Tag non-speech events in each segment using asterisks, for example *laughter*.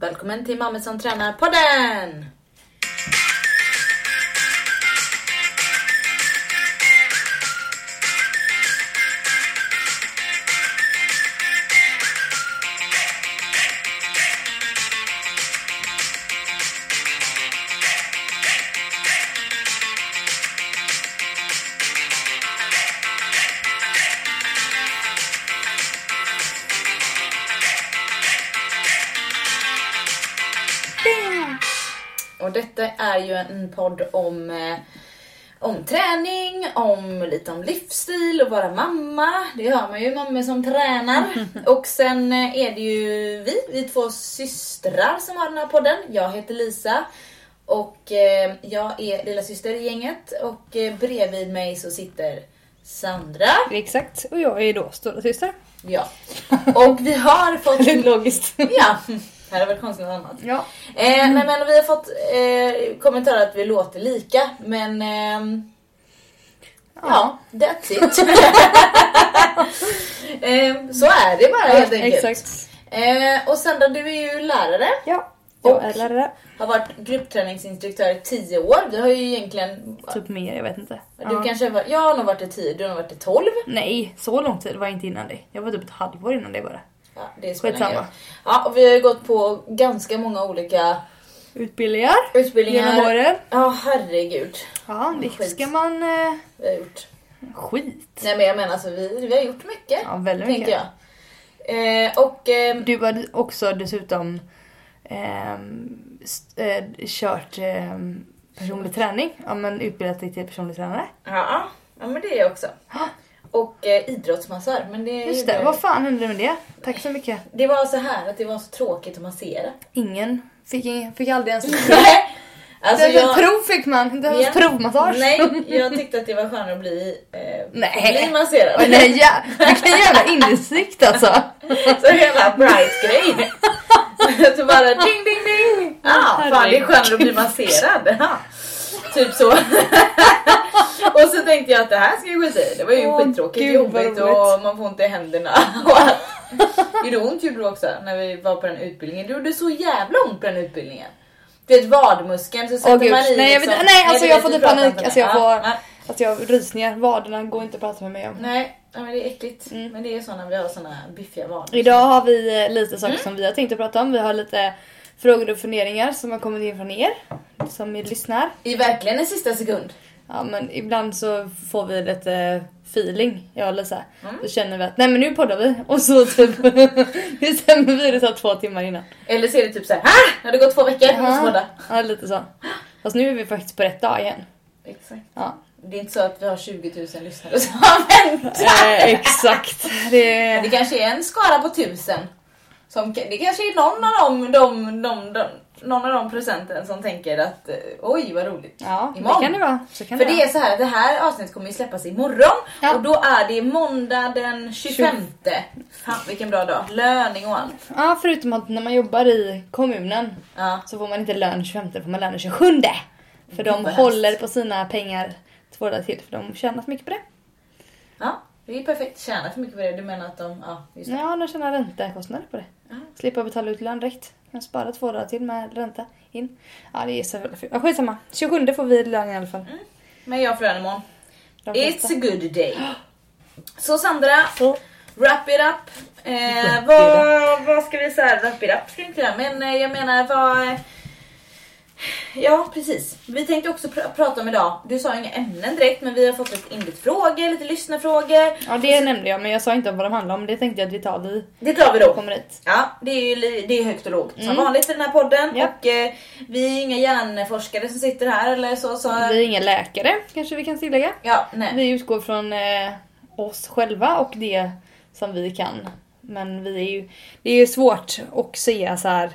Välkommen till Mamma som tränar-podden! Är ju en podd om, eh, om träning, om lite om livsstil och vara mamma. Det hör man ju, mamma som tränar. *laughs* Och sen eh, är det ju vi, vi två systrar som har den här podden. Jag heter Lisa och eh, jag är lilla syster i gänget och bredvid mig så sitter Sandra. Exakt, och jag är då stora syster. Ja. Och vi har fått... *laughs* Logiskt. Ja, det hade varit konstigt något annat. Ja. Eh, nej, men vi har fått eh, kommentarer att vi låter lika, men ehm, ja, that's it. *laughs* eh, så är det bara helt enkelt. Exakt. Eh, och Sandra, du är ju lärare. Ja, jag Och- är lärare. Har varit gruppträningsinstruktör i 10 år. Vi har ju egentligen... Typ mer, jag vet inte. Du Ja. kanske var, jag har nog varit i 10, du har nog varit i 12. Nej, så lång tid var jag inte innan det. Jag var typ ett halvår innan det bara. Ja, det spelar ingen roll. Ja, och vi har ju gått på ganska många olika Utbildningar utbildningar. genom åren. Ja, herregud. Ja, det Skit. ska man... Eh, Vi har gjort. skit. Nej men jag menar alltså vi, vi har gjort mycket. Ja, väldigt tänker mycket. jag. Eh, och ehm, Du har också dessutom ehm, st- eh, kört ehm, personlig träning. Ja, men utbildat dig till personlig tränare. ja, ja men det är jag också. Ja. Och eh, idrottsmassör. Men det, Just det, vad fan hände med det? Tack så mycket. det var så här att det var så tråkigt att massera. Ingen fick, ingen, fick aldrig ens... *laughs* Alltså det jag, Prov fick man, inte ens Ja. provmassage. nej, *laughs* jag tyckte att det var skönare att bli, eh, Nej. bli masserad. Nej, ja, vilken jävla insikt alltså. *laughs* Så hela bright grej. så bara ding ding ding. Ja, ah, fan det är skönare att bli masserad. Typ så. *laughs* och så tänkte jag att det här ska jag skita i. Det var ju Åh, skittråkigt, gud, jobbigt och man får ont i händerna. *laughs* Gjorde ont gjorde det också när vi var på den utbildningen. Det gjorde så jävla ont på den utbildningen. Du vet vadmuskeln så sätter gud. man i Nej, jag liksom- vet- nej, alltså, jag vet, får typ panik. Alltså, jag det. får- Ja. Att jag rysningar, vaderna går inte att prata med mig om. Nej, ja, men det är äckligt. Mm. Men det är så när vi har såna biffiga vader. Idag har vi eh, lite saker Mm. som vi har tänkt att prata om. Vi har lite frågor och funderingar som har kommit in från er som ni lyssnar. I verkligen en sista sekund. Ja men ibland så får vi lite feeling, jag och Lisa. Mm. Då känner vi att nej men nu poddar vi och så typ *laughs* bestämmer vi det så två timmar innan. Eller så är det typ såhär, ah! Det har gått två veckor, jag måste podda. Ja lite så. Fast nu är vi faktiskt på rätt dag igen. Exakt. Ja. Det är inte så att vi har 20 000 lyssnare som har väntat. Eh, exakt. Det... Det kanske är en skara på tusen. Som, det kanske är någon av dem, de, de, de, någon av de procenten som tänker att eh, oj vad roligt. Ja, det Imorgon. kan det vara. Kan För det det vara. är så här, det här avsnittet kommer ju släppas imorgon Ja. och då är det måndag den 25. Fan vilken bra dag. Löning och allt. Ja, förutom att när man jobbar i kommunen Ja. så får man inte lön 25, då får man lön den 27. För de håller på sina pengar två dagar till för de tjänar så mycket på det. ja, det är perfekt. Tjäna för mycket på det. Du menar att de, ja just det. Ja, de tjänar räntekostnader på det. Ja. Slippa betala ut lön direkt. Kan spara två dagar till med ränta in. Ja, det är så jävla fult. Ja, skitsamma. 27 får vi lön i alla fall. Men jag får lön imorgon. It's a good day. Så Sandra, Så. wrap it up. Eh, vad, vad ska vi säga? Wrap it up ska vi inte göra, men eh, jag menar vad... Ja, precis. Vi tänkte också pr- prata om idag. Du sa inga ämnen direkt, men vi har fått lite inbit frågor, lite lyssnarfrågor. Ja, det nämnde jag men jag sa inte vad de handlar om. Det tänkte jag att vi tar vi Det tar vi då. kommer hit. Ja, det är ju det är högt och lågt som Mm. vanligt i den här podden. Ja. Och eh, vi är inga hjärnforskare som sitter här eller så. så Vi är inga läkare kanske vi kan tillägga. Ja, nej. Vi utgår från eh, oss själva och det som vi kan. Men vi är ju, det är ju svårt att säga så här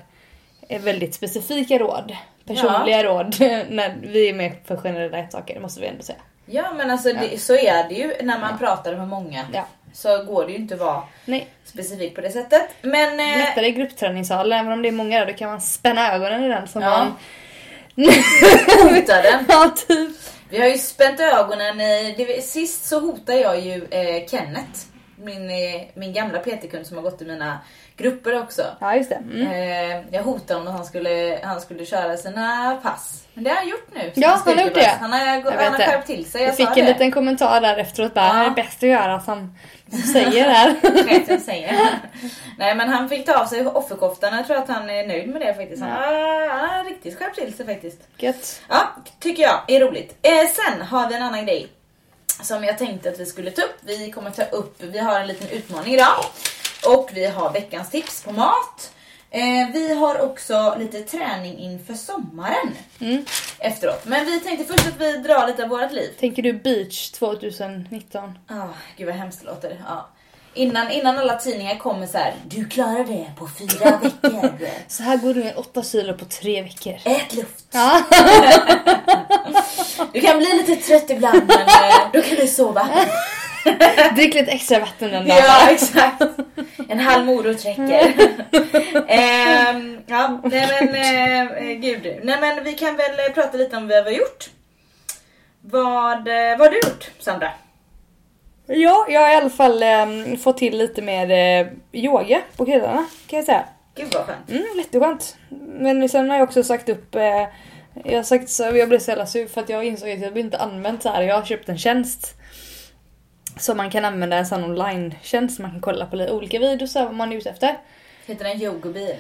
eh, väldigt specifika råd. Personliga råd *laughs* när vi är med för generella saker, det måste vi ändå säga. Ja, men alltså det, så är det ju när man pratar med många. Ja. Så går det ju inte att vara Nej, specifik på det sättet. Men... Eh, lättare i gruppträningssalen, även om det är många där, då kan man spänna ögonen i den som Ja. man... *laughs* hota den. *laughs* ja, typ. Vi har ju spänt ögonen i... Det, sist så hotade jag ju eh, Kenneth. Min, eh, min gamla PT-kund som har gått i mina grupper också. Ja, just. Mm. Eh, jag hotade honom att han skulle, han skulle köra sina pass. Men det har han gjort nu. Ja, han har gjort det. Han har, han har skärpt till sig. Jag, Jag fick en det. liten kommentar där efteråt bara, Ja. det är bäst att göra som säger här. *laughs* Säger. Nej men han fick ta av sig offerkoftan. Jag tror att han är nöjd med det faktiskt. Han har, han har riktigt skärpt till sig faktiskt. Gött. Ja, tycker jag är roligt. Eh, sen har vi en annan grej som jag tänkte att vi skulle ta upp. Vi kommer ta upp, vi har en liten utmaning idag. Och vi har veckans tips på mat. Eh, vi har också lite träning inför sommaren Mm. efteråt. Men vi tänkte först att vi drar lite av vårt liv. Tänker du beach 2019? Ah, gud vad hemskt det låter. Ja. Innan, innan alla tidningar kommer så här. Du klarar det på fyra *laughs* veckor. Så här går du ner 8 kilo på tre veckor. Ät luft. Ja. *laughs* Du kan bli lite trött ibland men eh, då kan du sova. *laughs* *laughs* Drick lite extra vatten den dagen. Ja, exakt. En halv morot räcker. *laughs* Ehm, ja, nej men eh, eh, gud. Nej men vi kan väl eh, prata lite om vad vi har gjort. Vad, eh, vad har du gjort Sandra? Ja, jag har i alla fall eh, fått till lite mer eh, yoga på kvällarna kan jag säga. Gud vad skönt. Mm, jätteskönt. Men sen har jag också sagt upp eh, jag har sagt så, jag blev så jävla sur för att jag insåg att jag inte använt så här. Jag har köpt en tjänst som man kan använda en sån online-tjänst. Man kan kolla på lite olika videos vad man är ute efter. Heter den yogobi?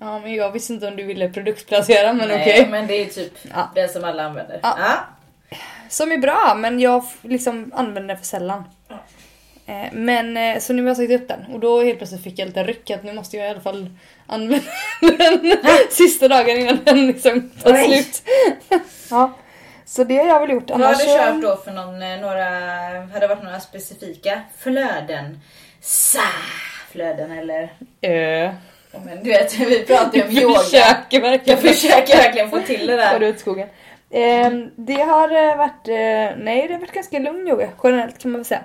Ja, men jag visste inte om du ville produktplacera men Nej, okej. men det är typ Ja. den som alla använder. Ja. Ja. Som är bra men jag liksom använder den för sällan. Ja. Eh, Men eh, så nu har jag sagt upp den och då helt plötsligt fick jag lite ryck att nu måste jag i alla fall använda *laughs* den sista dagen innan den liksom tar Oj. slut. *laughs* ja. Så det har jag väl gjort. Vad har du kört då för någon, eh, några, har det varit några specifika flöden? Sa flöden eller? Eh, Ja, Men du vet, vi pratar ju om *laughs* yoga. försöker verkligen. Jag försöker verkligen få till det Tar där. ut skogen. Eh, det har eh, varit, eh, nej det har varit ganska lugn yoga generellt kan man väl säga.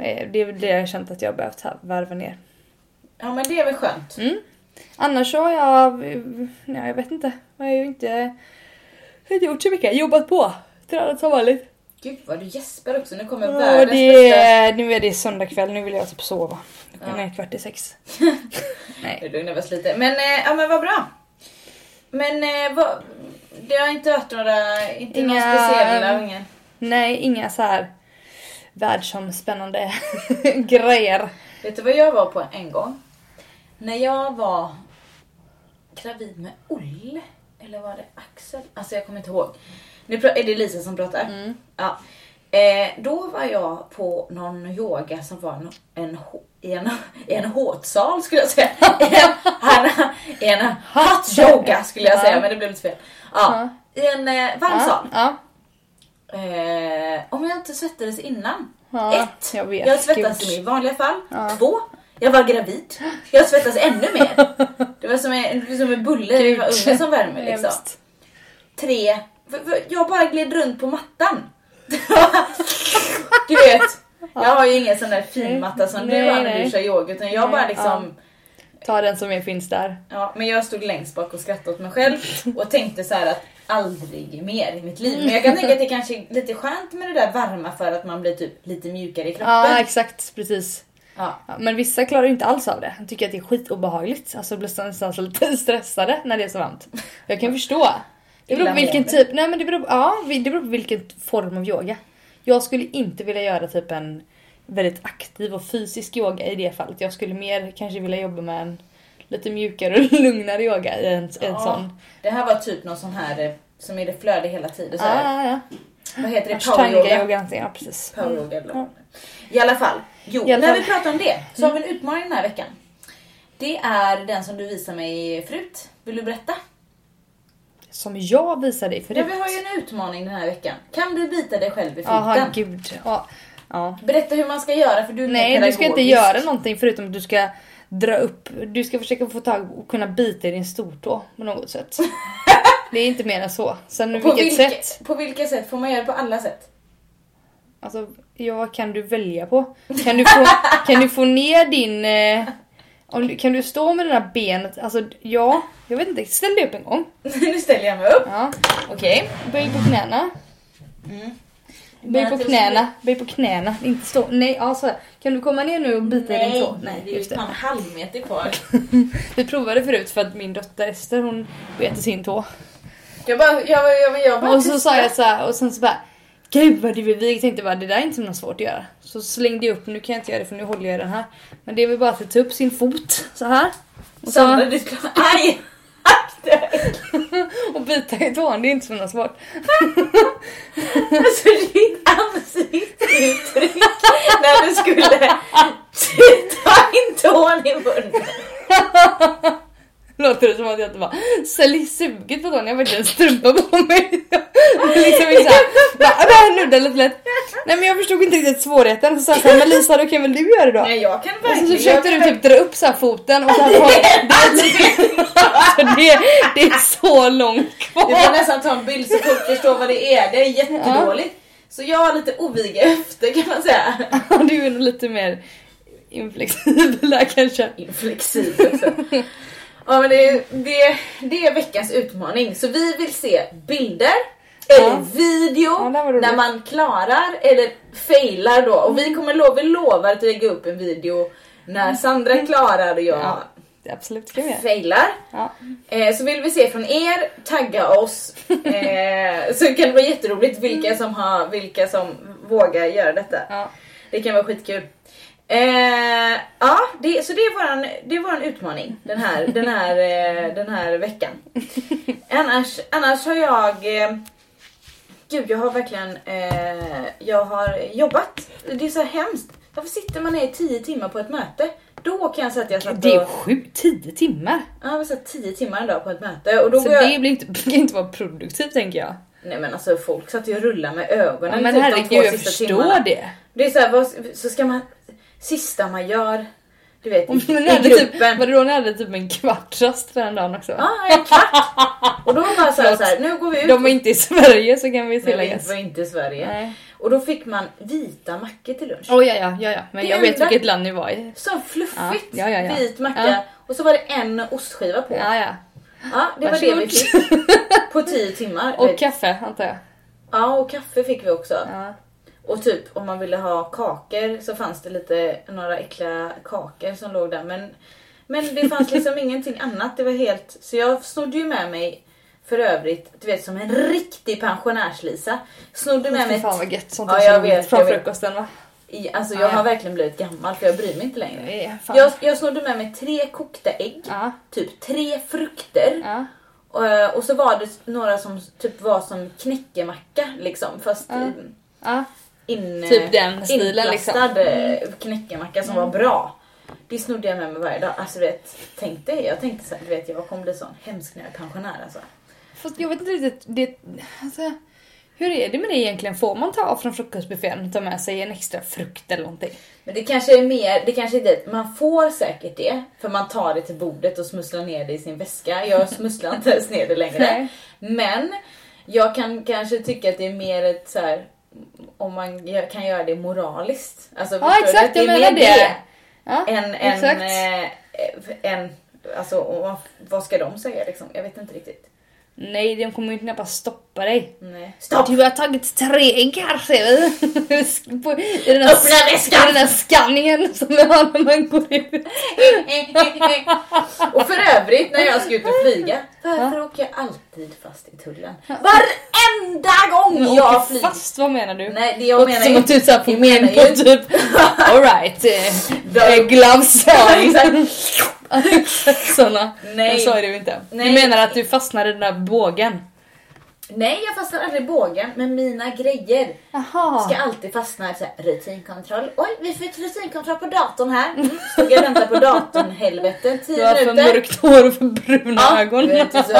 Eh, det är väl det jag har känt att jag har behövt varva ner. Ja men det är väl skönt. Mm. Annars så har jag, eh, nej jag vet inte, jag har ju inte, jag har inte gjort så mycket. Jobbat på, tränat som vanligt. Gud vad du gäspar också, nu kommer Och världens det, är- nu är det söndag kväll, nu vill jag typ sova. Klockan Ja. är kvart i sex. *laughs* nej. Nu lugnar oss lite. Men, eh, ja men vad bra. Men eh, vad, det har inte varit några, inte några Inga- speciella, ingen... nej, inga så här världsomspännande *laughs* grejer. Vet du vad jag var på en gång? När jag var gravid med Olle, eller var det Axel? Alltså jag kommer inte ihåg. Nu är det Lisa som pratar. Mm. Ja. Eh, då var jag på någon yoga som var en, ho- i en, i en håtsal skulle jag säga. I *laughs* en, en, en hot yoga skulle jag säga, Ja. men det blev lite fel. Ja, I en eh, varm sal. Ja, Eh, om jag inte svettades innan. ja, Ett, jag vet. jag svettas i vanliga fall. Två, jag var gravid. Jag svettas ännu mer. Det var som en, som en bulle i Gud. ugnen som värmer liksom. Tre, jag bara gled runt på mattan. *laughs* du vet, jag har ju ingen sån där fin matta som Nej, du har när du kör yoga utan jag Nej, bara liksom Ta den som är finns där. Ja, men jag stod längst bak och skrattade åt mig själv och tänkte så här att aldrig mer i mitt liv. Men jag kan tänka att det kanske är lite skönt med det där varma för att man blir typ lite mjukare i kroppen. Ja, exakt. Precis. Ja. Men vissa klarar inte alls av det. De tycker att det är skitobehagligt. Alltså blir nästan lite *laughs* stressade när det är så varmt. Jag kan förstå. Det beror på vilken typ, nej men det beror, ja, det beror på vilken form av yoga. Jag skulle inte vilja göra typ en väldigt aktiv och fysisk yoga i det fallet. Jag skulle mer kanske vilja jobba med en lite mjukare och *laughs* lugnare yoga i en, en Ja. sån. Det här var typ någon sån här eh, som är det flöde hela tiden. Så här. ja, ja. Vad heter det? Poweryoga? ja precis. Poweryoga Ja. är. I alla fall. Jo, alla när fall. vi pratar om det så har vi en utmaning den här veckan. Det är den som du visade mig förut. Vill du berätta? Som jag visade dig Ja, förut. vi har ju en utmaning den här veckan. Kan du bita dig själv i Jaha foten? gud. Ja. ja. Berätta hur man ska göra för du är Nej du ska inte göra någonting förutom att du ska dra upp, du ska försöka få tag och kunna bita i din stortå på något sätt. *laughs* Det är inte mer än så. Sen På vilket vilka, sätt? På vilka sätt? Får man göra det på alla sätt? Alltså, ja kan du välja på? Kan du få, *laughs* kan du få ner din... Eh, om du, kan du stå med det där benet? Alltså ja, jag vet inte. Ställ dig upp en gång. *laughs* nu ställer jag mig upp. Ja, Okej. böj på knäna. Böj på knäna, böj på knäna. Inte stå. Nej, ja så här. Kan du komma ner nu och bita i din tå? nej, det är ju fan en halv meter kvar. *laughs* Vi provade förut för att min dotter Ester hon bet i sin tå. Jag bara, jag, jag, jag, bara Och så sa jag så här, och sen så bara Gud vad det vi tänkte bara det där är inte himla svårt att göra. Så slängde jag upp, nu kan jag inte göra det för nu håller jag den här. Men det är väl bara att ta upp sin fot så här. Och, Sandra, så, du ska... Akta *laughs* dig! och bita i tån, det är inte så svårt. Alltså ditt ansiktsuttryck när du skulle *laughs* ta in tån i munnen. *laughs* Låter det som att jag inte bara sälj suget på tån, jag har verkligen strumpa på mig. *laughs* liksom såhär, bara "Äh, nudda lite lätt. Nej men jag förstod inte riktigt svårigheten. Så sa jag men Lisa då kan väl du göra det då? Nej jag kan Och så, verkligen... så försökte du typ dra upp så här foten och så det, alltså det, det är så långt Du får kvar. nästan ta en bild så folk förstår vad det är. Det är jättedåligt. Så jag har lite oviga höfter kan man säga. Du är nog lite mer inflexibel där kanske. Inflexibel också. Ja men det, det, det är veckans utmaning. Så vi vill se bilder eller Ja. video Ja, det var roligt. när man klarar eller failar då. Och vi kommer lova, vi lovar att lägga upp en video när Sandra klarar och jag Ja. Det absolut ska vi göra. failar. Ja. Eh, så vill vi se från er, tagga oss. *laughs* Eh, så kan det vara jätteroligt vilka som, har, vilka som vågar göra detta. Ja. Det kan vara skitkul. Eh, ja, det, så det är, våran, det är våran utmaning den här, den här, eh, den här veckan. Annars, annars har jag... Eh, gud, jag har verkligen... Eh, jag har jobbat. Det är så hemskt. Varför sitter man ner i tio timmar på ett möte? Då kan jag säga att jag satt Det är och... sju, tio timmar. Ja, jag satt tio timmar en dag på ett möte. Och då Så går jag... det blir inte, *laughs* kan inte vara produktivt tänker jag. Nej men alltså folk satt ju och rullade med ögonen Ja, men typ de herregud två jag sista förstår timmarna. det. Det är så här, vad, så ska man... Sista man gör, du vet, i, i typ, gruppen. var det då ni hade typ en kvartsrast för den dagen också? Ja, en kvart. Och då var bara så här, så här, nu går vi ut. De var inte i Sverige så kan vi Nej, vi tilläggas. var inte i Sverige. Nej. Och då fick man vita mackor till lunch. Oh, ja, ja, ja, ja, men Det jag vet vilket land ni var i. Så fluffigt, Ja, ja, ja, vit macka. Och så var det en ostskiva på. Ja, ja. Ja, det var det vi Varsågod. fick. På tio timmar. Och kaffe antar jag. Ja, och kaffe fick vi också. Och typ om man ville ha kakor så fanns det lite, några äckliga kakor som låg där. Men, men det fanns *laughs* liksom ingenting annat. Det var helt, så jag snodde ju med mig för övrigt, du vet som en riktig pensionärs-Lisa. Snodde med mig, fan vad gött sånt Ja, jag vet, från jag frukosten va? i, alltså Ja, jag ja. har verkligen blivit gammal för jag bryr mig inte längre. Nej. Jag, jag snodde med mig tre kokta ägg, Ja, typ tre frukter. ja. Och, eh, och så var det några som typ var som knäckemacka liksom fast i-. in, Typ den stilen, inplastad liksom. eh, knäckemacka som var bra. Det snodde jag med mig varje dag. Alltså du vet, tänk dig, jag tänkte så här, du vet jag kommer bli sån hemsk när jag är pensionär alltså. Fast jag vet inte riktigt, det, alltså, hur är det med det egentligen? Får man ta från frukostbuffén och ta med sig en extra frukt eller någonting? Men det kanske är mer, det kanske är det, man får säkert det för man tar det till bordet och smusslar ner det i sin väska. Jag smusslar inte ens ner det längre. *laughs* Nej. Men jag kan kanske tycka att det är mer ett så här om man kan göra det moraliskt. Alltså, Ja exakt, jag menar mer det. Ja, En, en, exakt. eh, en, alltså vad ska de säga liksom? Jag vet inte riktigt. Nej, de kommer ju knappast stoppa dig. Nej. Stopp! Du har tagit tre ägg här ser vi. *laughs* På- I den här, Öppna väskan! I den här skanningen som vi har när man går ut. *laughs* *laughs* och för övrigt när jag ska ut och flyga, varför åker jag alltid fast i tullen? Varenda gång jag Åker flyger! fast, vad menar du? Nej, det jag menar som att du jag menar med på typ *laughs* alright, eh, gloves on. *laughs* *laughs* Såna. Nej. Men så är det ju inte. Nej. Du menar att du fastnar i den där bågen? Nej, jag fastnar aldrig i bågen, men mina grejer Jaha. ska alltid fastna i så här, rutinkontroll. Oj, vi ett rutinkontroll på datorn här. Mm. Stod jag och väntade på datorn, helvete, Du 10 har för minuter. mörkt hår och för bruna Ja, ögon. du så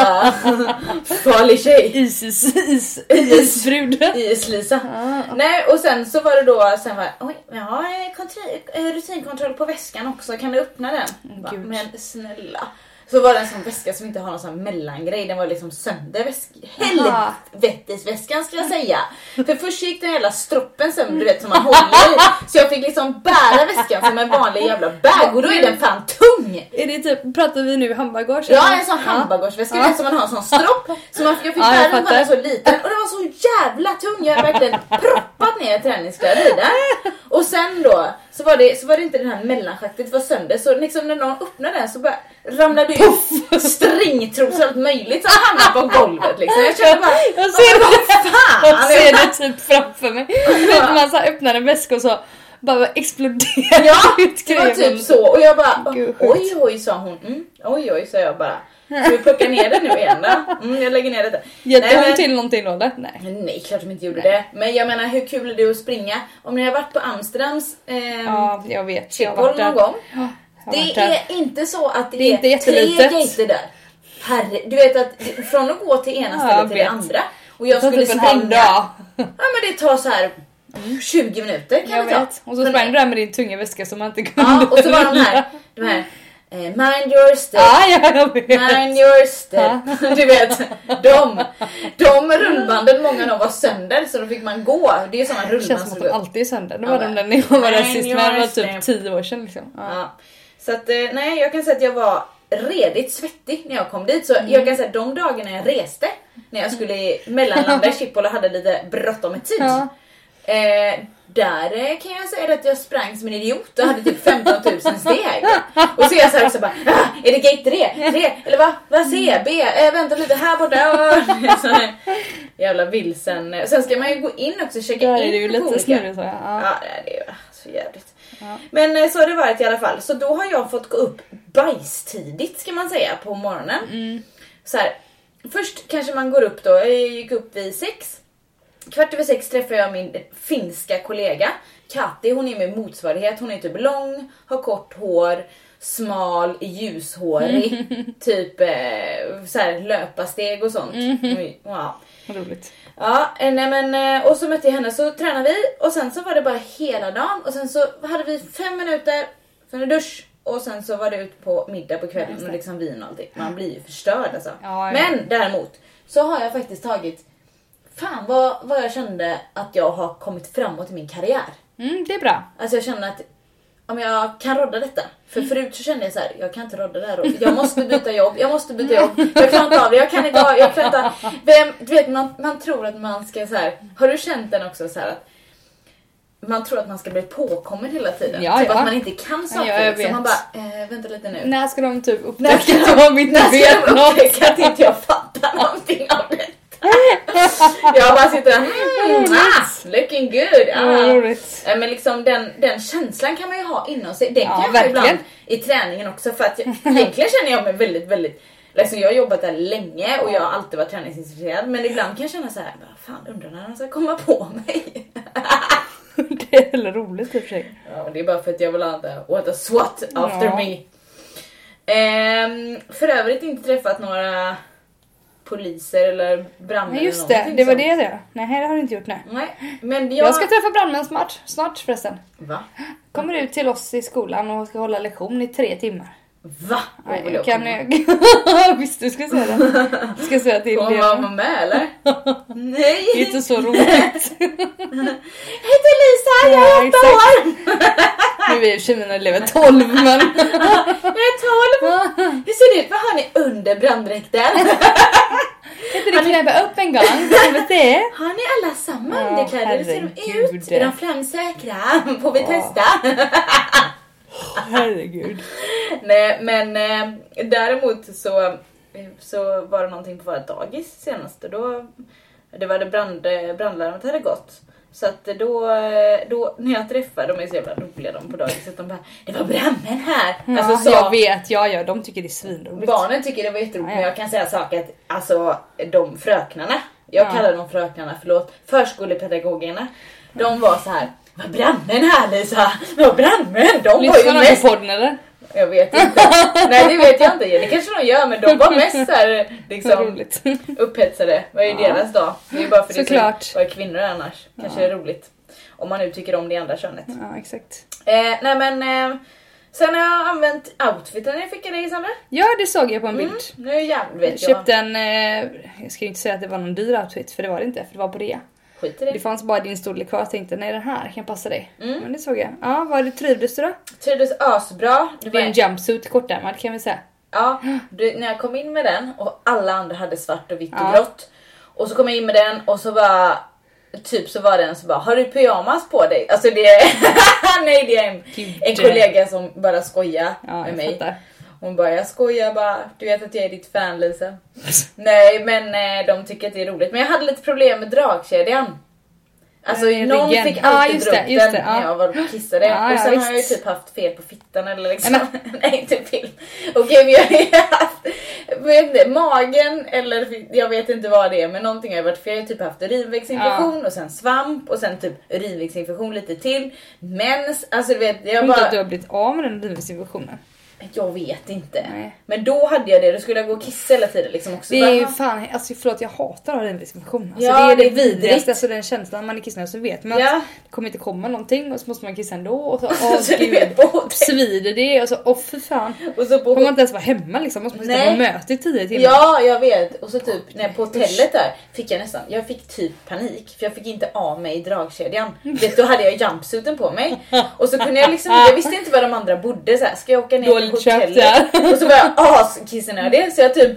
*laughs* farlig tjej. Isis, is, isbrud. Is-Lisa. Ah. Nej, och sen så var det då, sen var oj, jag har eh, eh, rutinkontroll på väskan också, kan du öppna den? Bara, Gud. men snälla. Så var det en sån väska som inte har någon sån mellangrej, den var liksom sönder väska. Aha. Helvetesväskan ska jag säga. För först gick den jävla stroppen sönder du vet som man håller i. Så jag fick liksom bära väskan som en vanlig jävla bag och då är den fan tung. Är det typ, pratar vi nu handbagage? Ja, en sån handbagageväska Ja. som man har en sån stropp. Så man, jag fick Ja, jag bära den fattar. så liten och den var så jävla tung. Jag hade verkligen proppat ner träningskläder i den. Och sen då så var, det, så var det inte den här mellanschaktet det var sönder så liksom när någon öppnade den så bara ramlade ut stringtrosor och allt möjligt som hamnade på golvet liksom. Jag kände bara, Jag ser vad det, fan! jag ser det typ framför mig. När man så här öppnar en väska och så bara exploderar Ja, *laughs* ut det var grejer. typ så och jag bara oj oj sa hon. Mm, oj oj sa jag bara. Ska vi plocka ner det nu igen då? Mm, jag lägger ner det. Hjälpte Nej, hon men- till någonting då eller? Nej. Nej, klart de inte gjorde det. Men jag menar hur kul är det att springa? Om ni har varit på Amsterdams eh, Ja, jag vet. Jag någon där. gång. Det är inte så att det, Det är inte tre gater där. Herre, du vet att från att gå till ena stället till det andra och jag skulle typ springa. Ja men det tar så här 20 minuter kan Jag det ta. vet. Och så sprang du där med din tunga väska som man inte kunde Ja, och så var de här, de här eh, mind your step, Ja, ja, mind your step. *laughs* Du vet, de, de rullbanden, många av dem var sönder så då fick man gå. Det är ju sådana Det rullband känns som att de alltid är sönder. Det Ja, var de där när jag var där sist, men det var typ 10 år sedan liksom. Ja. Ja. Så att, eh, nej, jag kan säga att jag var redigt svettig när jag kom dit. Så Mm. jag kan säga att de dagarna jag reste, när jag skulle mellanlanda i Schiphol *laughs* och hade lite bråttom med tid. Ja. Eh, där eh, kan jag säga att jag sprang som en idiot och hade typ 15 000 steg. Och så är jag så här också bara, ah, är det gate 3? 3? Eller vad? Vad C? B? Eh, vänta lite här borta. *laughs* Så här, jävla vilsen. Sen ska man ju gå in också och checka Där in är ju lite olika- snurrigt så. Ja. Ja, det är ju så jävligt. Ja. Men eh, så har det varit i alla fall. Så då har jag fått gå upp bajstidigt ska man säga på morgonen. Mm. Så här, först kanske man går upp då, jag gick upp vid sex. Kvart över sex träffar jag min finska kollega Kati, hon är min motsvarighet. Hon är typ lång, har kort hår, smal, ljushårig. *laughs* typ eh, så här, löparsteg och sånt. Oj, Wow. Roligt. Ja, eh, nej men eh, och så mötte jag henne så tränade vi och sen så var det bara hela dagen och sen så hade vi fem minuter för en dusch och sen så var det ut på middag på kvällen och liksom vin och allting. Man blir ju förstörd alltså. Ja, ja. Men däremot så har jag faktiskt tagit Fan vad, vad jag kände att jag har kommit framåt i min karriär. Mm, det är bra. Alltså jag känner att om jag kan rodda detta. För förut så kände jag så här, jag kan inte rodda det här. *laughs* och Jag måste byta jobb, jag måste byta jobb. Jag klarar inte av det, jag kan inte ha, jag klarar inte Vem, du vet man, man tror att man ska så här. har du känt den också så här att man tror att man ska bli påkommen hela tiden. Ja, typ ja. att man inte kan saker. Ja, jag så vet. man bara, eh, vänta lite nu. När ska de typ När upptäcka att de- inte *laughs* När vet ska de något? upptäcka att inte jag fattar någonting av det? *laughs* jag bara sitter där, mm, ah, looking good. Ja. Eh, Men liksom den, den känslan kan man ju ha inom sig. Den Ja, kan jag ibland i träningen också för att jag, egentligen känner jag mig väldigt, väldigt Liksom jag har jobbat där länge och jag har alltid varit träningsintresserad men ibland kan jag känna så här, "Vad fan undrar när han ska komma på mig. *laughs* Det är väl roligt i och för sig. Ja, det är bara för att jag vill ha det what a SWAT after Ja. me. Ehm, för övrigt inte träffat några poliser eller brandmän Nej just eller det, det var sånt. det det. Nej det har du inte gjort nu. Nej, men jag... Jag ska träffa brandmän snart, snart förresten. Va? Kommer ut till oss i skolan och ska hålla lektion i tre timmar. Va? Nej, kan jag. *laughs* Visst du ska säga det. Ska jag säga till man vara med eller? *laughs* Nej! Det är inte så roligt. *laughs* Jag heter Lisa, jag Ja, är åtta exakt. år! Nu är i och för sig mina elever 12 men... Jag är tolv! Hur ser det ut? Vad har ni under branddräkten? Kan inte du knäppa upp en gång? Ska vi se? Har ni alla samma underkläder? Hur ser de ut? Är de flamsäkra? Får vi testa? Herregud. *laughs* Nej men eh, däremot så, eh, så var det någonting på våra dagis senast och då det var det brand, brandlarmet hade gått. Så att då, eh, då när jag träffade, de är så jävla roliga de på dagiset, de bara Det var brandmän här! Ja, alltså, jag vet, ja, ja, de tycker det är svinroligt. Barnen tycker det var jätteroligt Ja, ja. men jag kan säga saker att alltså de fröknarna, jag Ja. kallar dem fröknarna, förlåt, förskolepedagogerna. De var så här. Var brandmän här Lisa? Var brandmän? De var ju Lyssnar mest på podden eller? jag vet inte. Nej det vet jag inte. Det kanske de gör men de var mest såhär liksom upphetsade. Vad är ju Ja. deras dag? Det är ju bara för det Såklart. så- vad är kvinnor annars? Kanske är roligt. Om man nu tycker om det andra könet. Ja, exakt. Eh, nej men eh, Sen har jag använt outfiten jag fick av dig Sandra. Ja det såg jag på en bild. Mm, nu jävligt vet Jag köpte en, eh, jag ska ju inte säga att det var någon dyr outfit för det var det inte för det var på rea. Skit i det. Det fanns bara din storlek kvar jag tänkte nej den här kan passa dig. Mm. Men det såg jag. Ja vad det trivdes du då? Trivdes asbra. Det var en jumpsuit kortärmad kan vi säga. Ja, du, när jag kom in med den och alla andra hade svart och vitt och Ja. grått. Och så kom jag in med den och så bara Typ så var den så bara, har du pyjamas på dig? Alltså det är, *laughs* nej det är en, en kollega som bara skojar Ja med mig. fattar. Hon bara, jag skojar bara, du vet att jag är ditt fan Lisa. nej men eh, de tycker att det är roligt. Men jag hade lite problem med dragkedjan. Alltså Eh, någon ryggen. fick Ja, alltid just dra upp det, just den det, ja. när jag var och kissade. Ja, och ja, sen har jag ju typ haft fel på fittan eller liksom. *laughs* Nej inte fel. Okej men jag har ju haft, vet inte, magen eller jag vet inte vad det är men någonting har ju varit fel. Jag har typ haft urinvägsinfektion och sen svamp och sen typ urinvägsinfektion lite till. Mens, alltså du vet jag Jag tror inte att bara, du har blivit av med den urinvägsinfektionen. Jag vet inte. Nej. Men då hade jag det, då skulle jag gå och kissa hela tiden liksom också. Det är ju fan, alltså förlåt jag hatar att ha urinvägsinfektion. Alltså, Ja, det är det, det vidrigaste, alltså den känslan man är kissnödig så vet man Ja. att det kommer inte komma någonting och så måste man kissa ändå och så, *laughs* åh så gud, både. svider det och så, åh fy fan. Och så Får man på, inte ens vara hemma liksom, måste man sitta på möte i tio timmar. ja jag vet. Och så typ när på hotellet där fick jag nästan, jag fick typ panik för jag fick inte av mig dragkedjan. Vet, då hade jag jumpsuiten på mig. Och så kunde jag liksom, jag visste inte var de andra bodde så här, ska jag åka ner Dåligt hotellet? ja. Och så var jag askissnödig så jag typ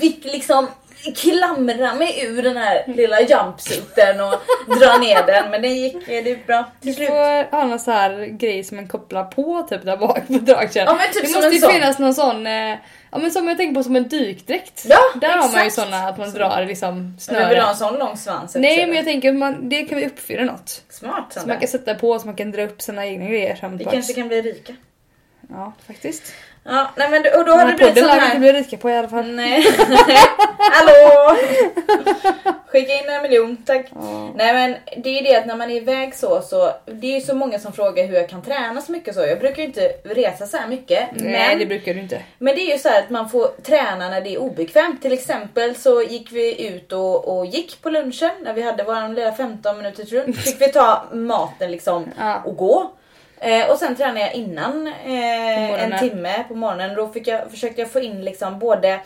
fick liksom klamra mig ur den här lilla jumpsuiten och dra ner den men det gick, det gick bra till Du slut. får ha någon så här grej som man kopplar på typ där bak på dragkedjan. Ja, typ det som måste ju sån. finnas någon sån, eh, ja men som jag tänker på som en dykdräkt. Ja, där har man ju exakt. såna att man drar liksom Men du vill ha snören. en sån lång svans Nej men jag tänker man, det kan vi uppfylla något. Smart Så Sandra. man kan sätta på så man kan dra upp sina egna grejer Vi kanske kan bli rika. Ja faktiskt. Ja, nej men och då Den har det här blivit sån lär vi inte här... bli rika på i alla fall. Nej. *laughs* Hallå! Skicka in en miljon, tack. Ja. Nej men det är ju det att när man är iväg så, så det är ju så många som frågar hur jag kan träna så mycket så. Jag brukar ju inte resa så här mycket. Nej men, det brukar du inte. men det är ju så här att man får träna när det är obekvämt. Till exempel så gick vi ut och, och gick på lunchen när vi hade vår lilla 15 minuters runda. Fick vi ta maten liksom Ja. och gå. Eh, och sen tränade jag innan eh, en timme på morgonen. Då fick jag, försökte jag få in liksom både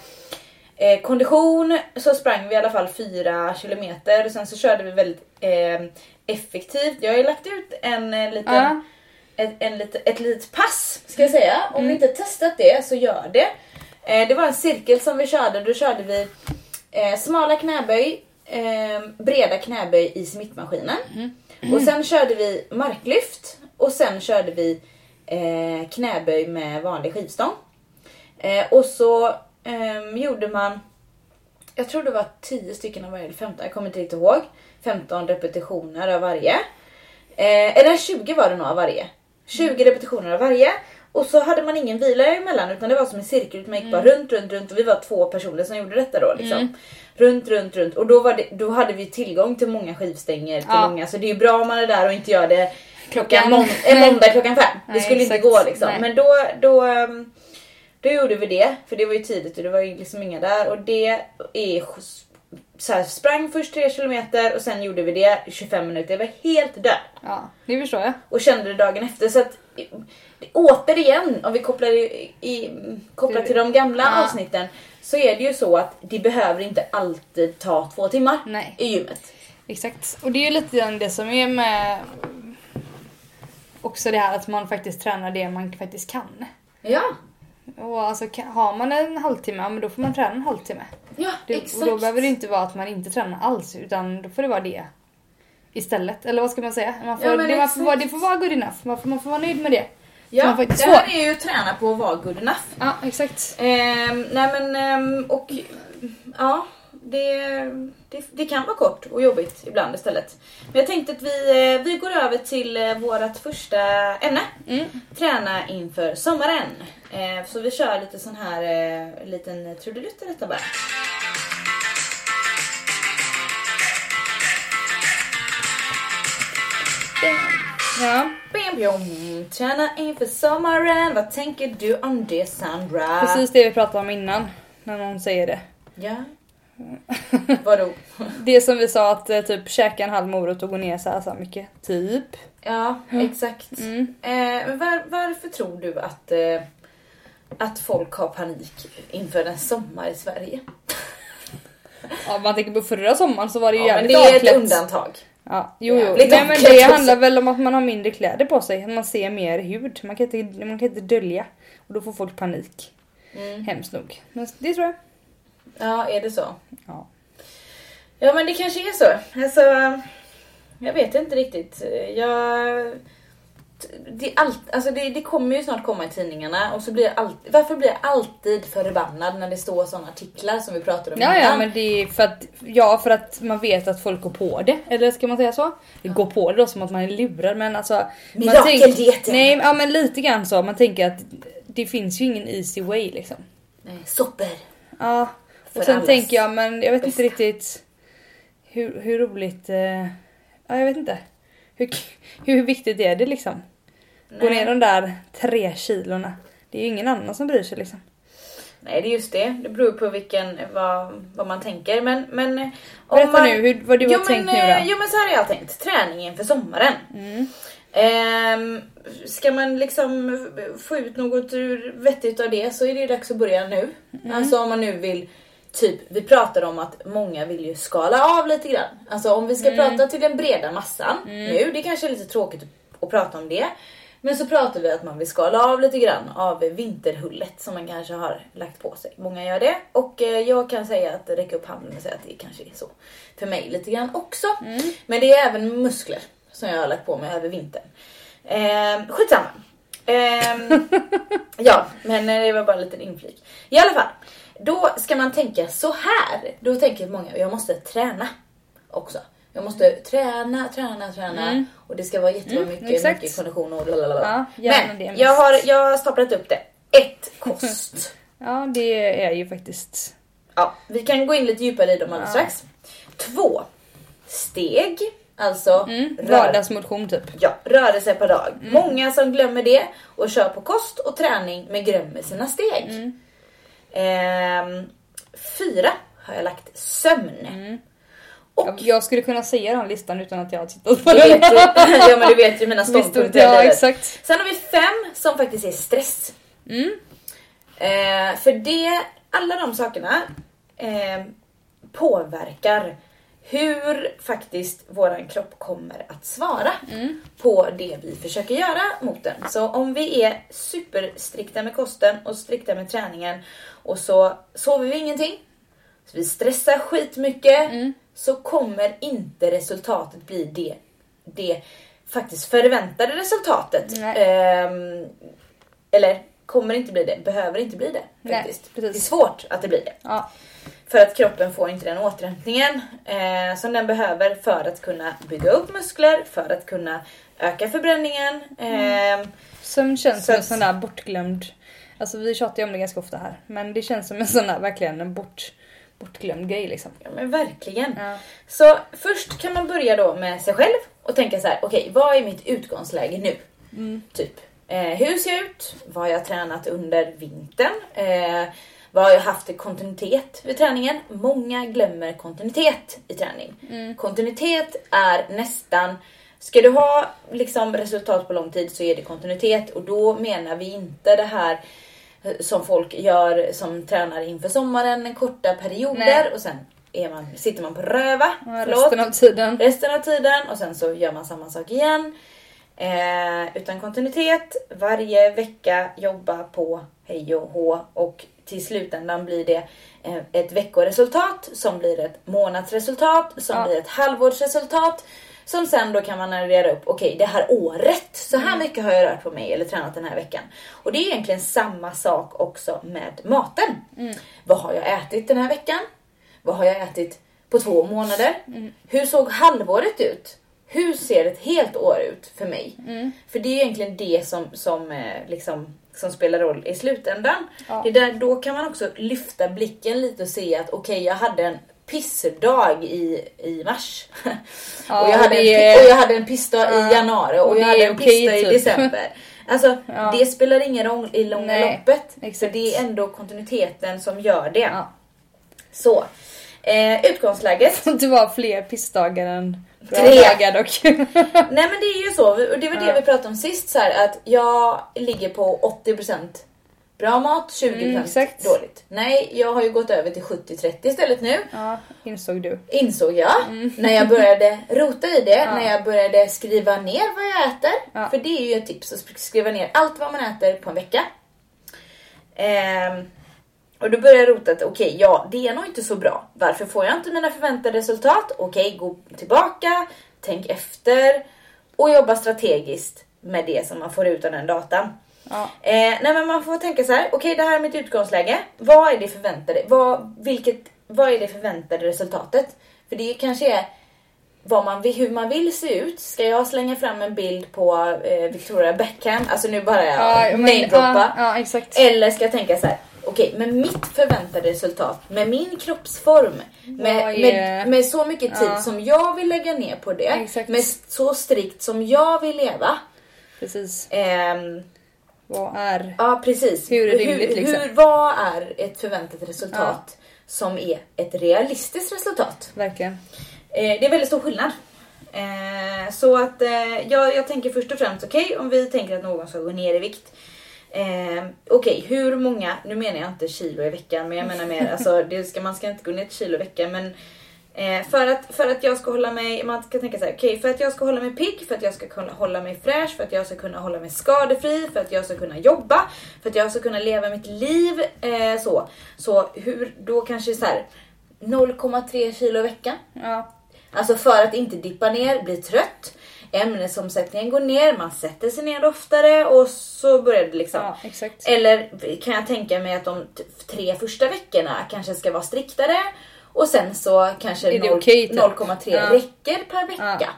eh, kondition, så sprang vi i alla fall 4 kilometer. Och sen så körde vi väldigt eh, effektivt. Jag har ju lagt ut en eh, liten Ja. ett, en lite, ett litet pass ska jag säga. Om ni inte testat det så gör det. Eh, det var en cirkel som vi körde. Då körde vi eh, smala knäböj, breda knäböj i smittmaskinen. Och sen körde vi marklyft och sen körde vi eh, knäböj med vanlig skivstång. Eh, och så ehm, gjorde man, jag tror det var 10 stycken av varje, eller 15, jag kommer inte riktigt ihåg. 15 repetitioner av varje. Eh, eller 20 var det nog av varje. 20 repetitioner av varje. Och så hade man ingen vila emellan utan det var som en cirkel. Man gick bara runt, runt, runt och vi var två personer som gjorde detta då. Liksom. Runt, runt, runt. Och då, det, då hade vi tillgång till många skivstänger. Till Ja. många, så det är ju bra om man är där och inte gör det klockan Klockan- mån- en måndag klockan fem. Det Nej, skulle inte exakt. gå liksom. Nej. Men då, då, ehm, då gjorde vi det. För det var ju tidigt och det var ju liksom inga där. Och det är så här, sprang först 3 kilometer och sen gjorde vi det i 25 minuter. Jag var helt död Ja, det förstår jag. och kände det dagen efter. Så att återigen, om vi kopplar, i, i, kopplar till de gamla Ja. avsnitten så är det ju så att det behöver inte alltid ta två timmar Nej. i gymmet. Exakt. Och det är ju lite grann det som är med också det här att man faktiskt tränar det man faktiskt kan. Ja, Och alltså har man en halvtimme, men då får man träna en halvtimme. ja Det, exakt. och då behöver det inte vara att man inte tränar alls utan då får det vara det istället. Eller vad ska man säga? Man får, Ja, det, man får, vara, det får vara good enough. Man får, man får vara nöjd med det. ja, det här är ju att träna på att vara good enough. Ja, exakt. Ehm, nej men ehm, och ja, det, det, det kan vara kort och jobbigt ibland istället. Men jag tänkte att vi, eh, vi går över till eh, vårt första ämne. Mm. Träna inför sommaren. Eh, så vi kör lite sån här liten trudelutt i detta bara. Ja, bim. Träna inför sommaren, vad tänker du om det Sandra? precis det vi pratade om innan. När någon säger det. Ja. *laughs* Vadå? Det som vi sa att eh, typ käka en halv morot och gå ner så här, så här mycket. Typ. Ja, exakt. Mm. Eh, men var, varför tror du att, eh, att folk har panik inför en sommar i Sverige? *laughs* Ja, om man tänker på förra sommaren så var det ju Ja, men jävligt det är ett undantag. Ja, jo, jo. Nej, men det handlar väl om att man har mindre kläder på sig. Att man ser mer hud. Man kan inte, man kan inte dölja. Och då får folk panik. Mm. Hemskt nog. Men det tror jag. Ja, är det så? Ja. Ja, men det kanske är så. Alltså, jag vet inte riktigt. Jag... Det, allt, alltså det, det kommer ju snart komma i tidningarna och så blir jag alltid, varför blir jag alltid förbannad när det står sådana artiklar som vi pratade om Ja, ja, men det är för att, ja, för att man vet att folk går på det. Eller ska man säga så? Det går på det då som att man är lurad men alltså. man Mirakeldieten. Nej, ja men lite grann så. Man tänker att det finns ju ingen easy way liksom. Nej, soppor. Ja. För Och sen allas tänker jag, men jag vet inte riktigt hur, hur roligt... Eh, ja, jag vet inte. Hur, hur viktigt är det liksom? Gå Nej. ner de där tre kilorna. Det är ju ingen annan som bryr sig liksom. Nej, det är just det. Det beror på vilken, vad, vad man tänker. Men, men om Berätta man, nu hur, vad du har jo, tänkt men, nu eh, då. Jo men så här har jag tänkt. Träning inför sommaren. Mm. Ehm, ska man liksom få ut något ur vettigt av det så är det ju dags att börja nu. Mm. Alltså om man nu vill Typ, vi pratade om att många vill ju skala av lite grann. Alltså om vi ska Mm. prata till den breda massan nu, det kanske är lite tråkigt att prata om det. Men så pratar vi att man vill skala av lite grann av vinterhullet som man kanske har lagt på sig. Många gör det och eh, jag kan säga att räcka upp handen och säga att det kanske är så för mig lite grann också. Men det är även muskler som jag har lagt på mig över vintern. Eh, skitsamma. Ehm, *laughs* ja, men eh, det var bara en liten inflik. I alla fall, då ska man tänka så här. Då tänker många, jag måste träna också. Jag måste träna, träna, träna och det ska vara jättebra mycket, exakt. mycket kondition och lalalala. Ja, Men jag har, jag har staplat upp det. Ett, *laughs* kost. Ja, det är ju faktiskt... ja, vi kan gå in lite djupare i dem alldeles strax. Två, steg. Alltså Mm, rör- vardagsmotion typ. Ja, rörelse per dag. Mm. Många som glömmer det och kör på kost och träning men glömmer sina steg. Mm. Ehm, fyra har jag lagt sömn. Och Jag, skulle kunna säga den listan utan att jag har tittat på den. *laughs* ja, men du vet ju mina *laughs* ståndpunkter ja, exakt. Sen har vi fem som faktiskt är stress. Mm. Eh, för det, alla de sakerna eh, påverkar hur faktiskt våran kropp kommer att svara på det vi försöker göra mot den. Så om vi är superstrikta med kosten och strikta med träningen och så sover vi ingenting, så vi stressar skitmycket, så kommer inte resultatet bli det, det faktiskt förväntade resultatet. Nej. Ehm, eller kommer inte bli det, behöver inte bli det. Nej, Faktiskt. precis. Det är svårt att det blir det. Ja. För att kroppen får inte den återhämtningen eh, som den behöver för att kunna bygga upp muskler, för att kunna öka förbränningen. Eh, Sömn känns Så som en sån där bortglömd... Alltså vi tjatar ju om det ganska ofta här. Men det känns som en sån där verkligen en bort, bortglömd grej liksom. Ja men verkligen. Ja. Så först kan man börja då med sig själv och tänka så här: okej vad är mitt utgångsläge nu? Typ, eh, hur ser jag ut? Vad har jag tränat under vintern? Eh, vad har jag haft kontinuitet vid träningen? Många glömmer kontinuitet i träning. Kontinuitet är nästan Ska du ha liksom resultat på lång tid så är det kontinuitet och då menar vi inte det här eh, som folk gör som tränar inför sommaren, korta perioder Nej. och sen är man, sitter man på röva. Ja, förlåt, Resten av tiden. resten av tiden och sen så gör man samma sak igen. Eh, utan kontinuitet, varje vecka jobba på hej och hå och till slutändan blir det eh, ett veckoresultat som blir ett månadsresultat som Ja. blir ett halvårsresultat som sen då kan man addera upp, okej det här året, så här mycket har jag rört på mig eller tränat den här veckan. Och det är egentligen samma sak också med maten. Vad har jag ätit den här veckan? Vad har jag ätit på två månader? Hur såg halvåret ut? Hur ser ett helt år ut för mig? För det är egentligen det som, som, eh, liksom, som spelar roll i slutändan. Ja. Det är där, då kan man också lyfta blicken lite och se att okej, jag hade en pissdag i, i mars. *laughs* Ja, och, jag hade en, är- pi- och jag hade en pissdag Ja, i januari och, och jag hade en okej, pissdag i typ. december. *laughs* Alltså det spelar ingen roll i långa Nej, loppet. För exakt. det är ändå kontinuiteten som gör det. Så. Eh, utgångsläget. *laughs* Det var fler pissdagar än Tre. dock. *laughs* Nej men det är ju så, och det var det Ja. vi pratade om sist så här, att jag ligger på 80% bra mat, 20% Mm, exakt. dåligt. Nej, jag har ju gått över till 70-30 istället nu. ja, insåg du. Insåg jag *laughs* när jag började rota i det, Mm. Ja. när jag började skriva ner vad jag äter. Ja. För det är ju ett tips, att skriva ner allt vad man äter på en vecka. Ehm, och då började jag rota att okej, ja det är nog inte så bra. Varför får jag inte mina förväntade resultat? Okej, gå tillbaka, tänk efter och jobba strategiskt med det som man får ut av den datan. Ja. Eh, nej men man får tänka så här. okej det här är mitt utgångsläge. Vad är det förväntade, vad, vilket, vad är det förväntade resultatet? För det kanske är vad man hur man vill se ut. Ska jag slänga fram en bild på eh, Victoria Beckham? Alltså nu bara jag Ja, namedroppa. ja, ja. Eller ska jag tänka så här. Okej med mitt förväntade resultat, med min kroppsform, med, Vad är- med, med så mycket tid Ja. som jag vill lägga ner på det, Exakt. med så strikt som jag vill leva. Precis. Ehm, Vad är... Ja precis. Hur är rimligt, hur, liksom? hur, vad är ett förväntat resultat som är ett realistiskt resultat? Verkligen. Eh, det är väldigt stor skillnad. Eh, så att eh, jag, jag tänker först och främst, okej om vi tänker att någon ska gå ner i vikt. Eh, okej, hur många, nu menar jag inte kilo i veckan men jag menar mer, alltså *laughs* det ska, man ska inte gå ner ett kilo i veckan men eh, för, att, för att jag ska hålla mig, man ska tänka så här, okej för att jag ska hålla mig pigg, för att jag ska kunna hålla mig fräsch, för att jag ska kunna hålla mig skadefri, för att jag ska kunna jobba, för att jag ska kunna leva mitt liv eh, så. Så hur, då kanske så här 0,3 kilo i veckan. Ja. Alltså för att inte dippa ner, bli trött, ämnesomsättningen går ner, man sätter sig ner oftare och så börjar det liksom. ja. Eller kan jag tänka mig att de tre första veckorna kanske ska vara striktare och sen så kanske Är det 0 okej, typ? 0,3 Ja. räcker per vecka. Ja.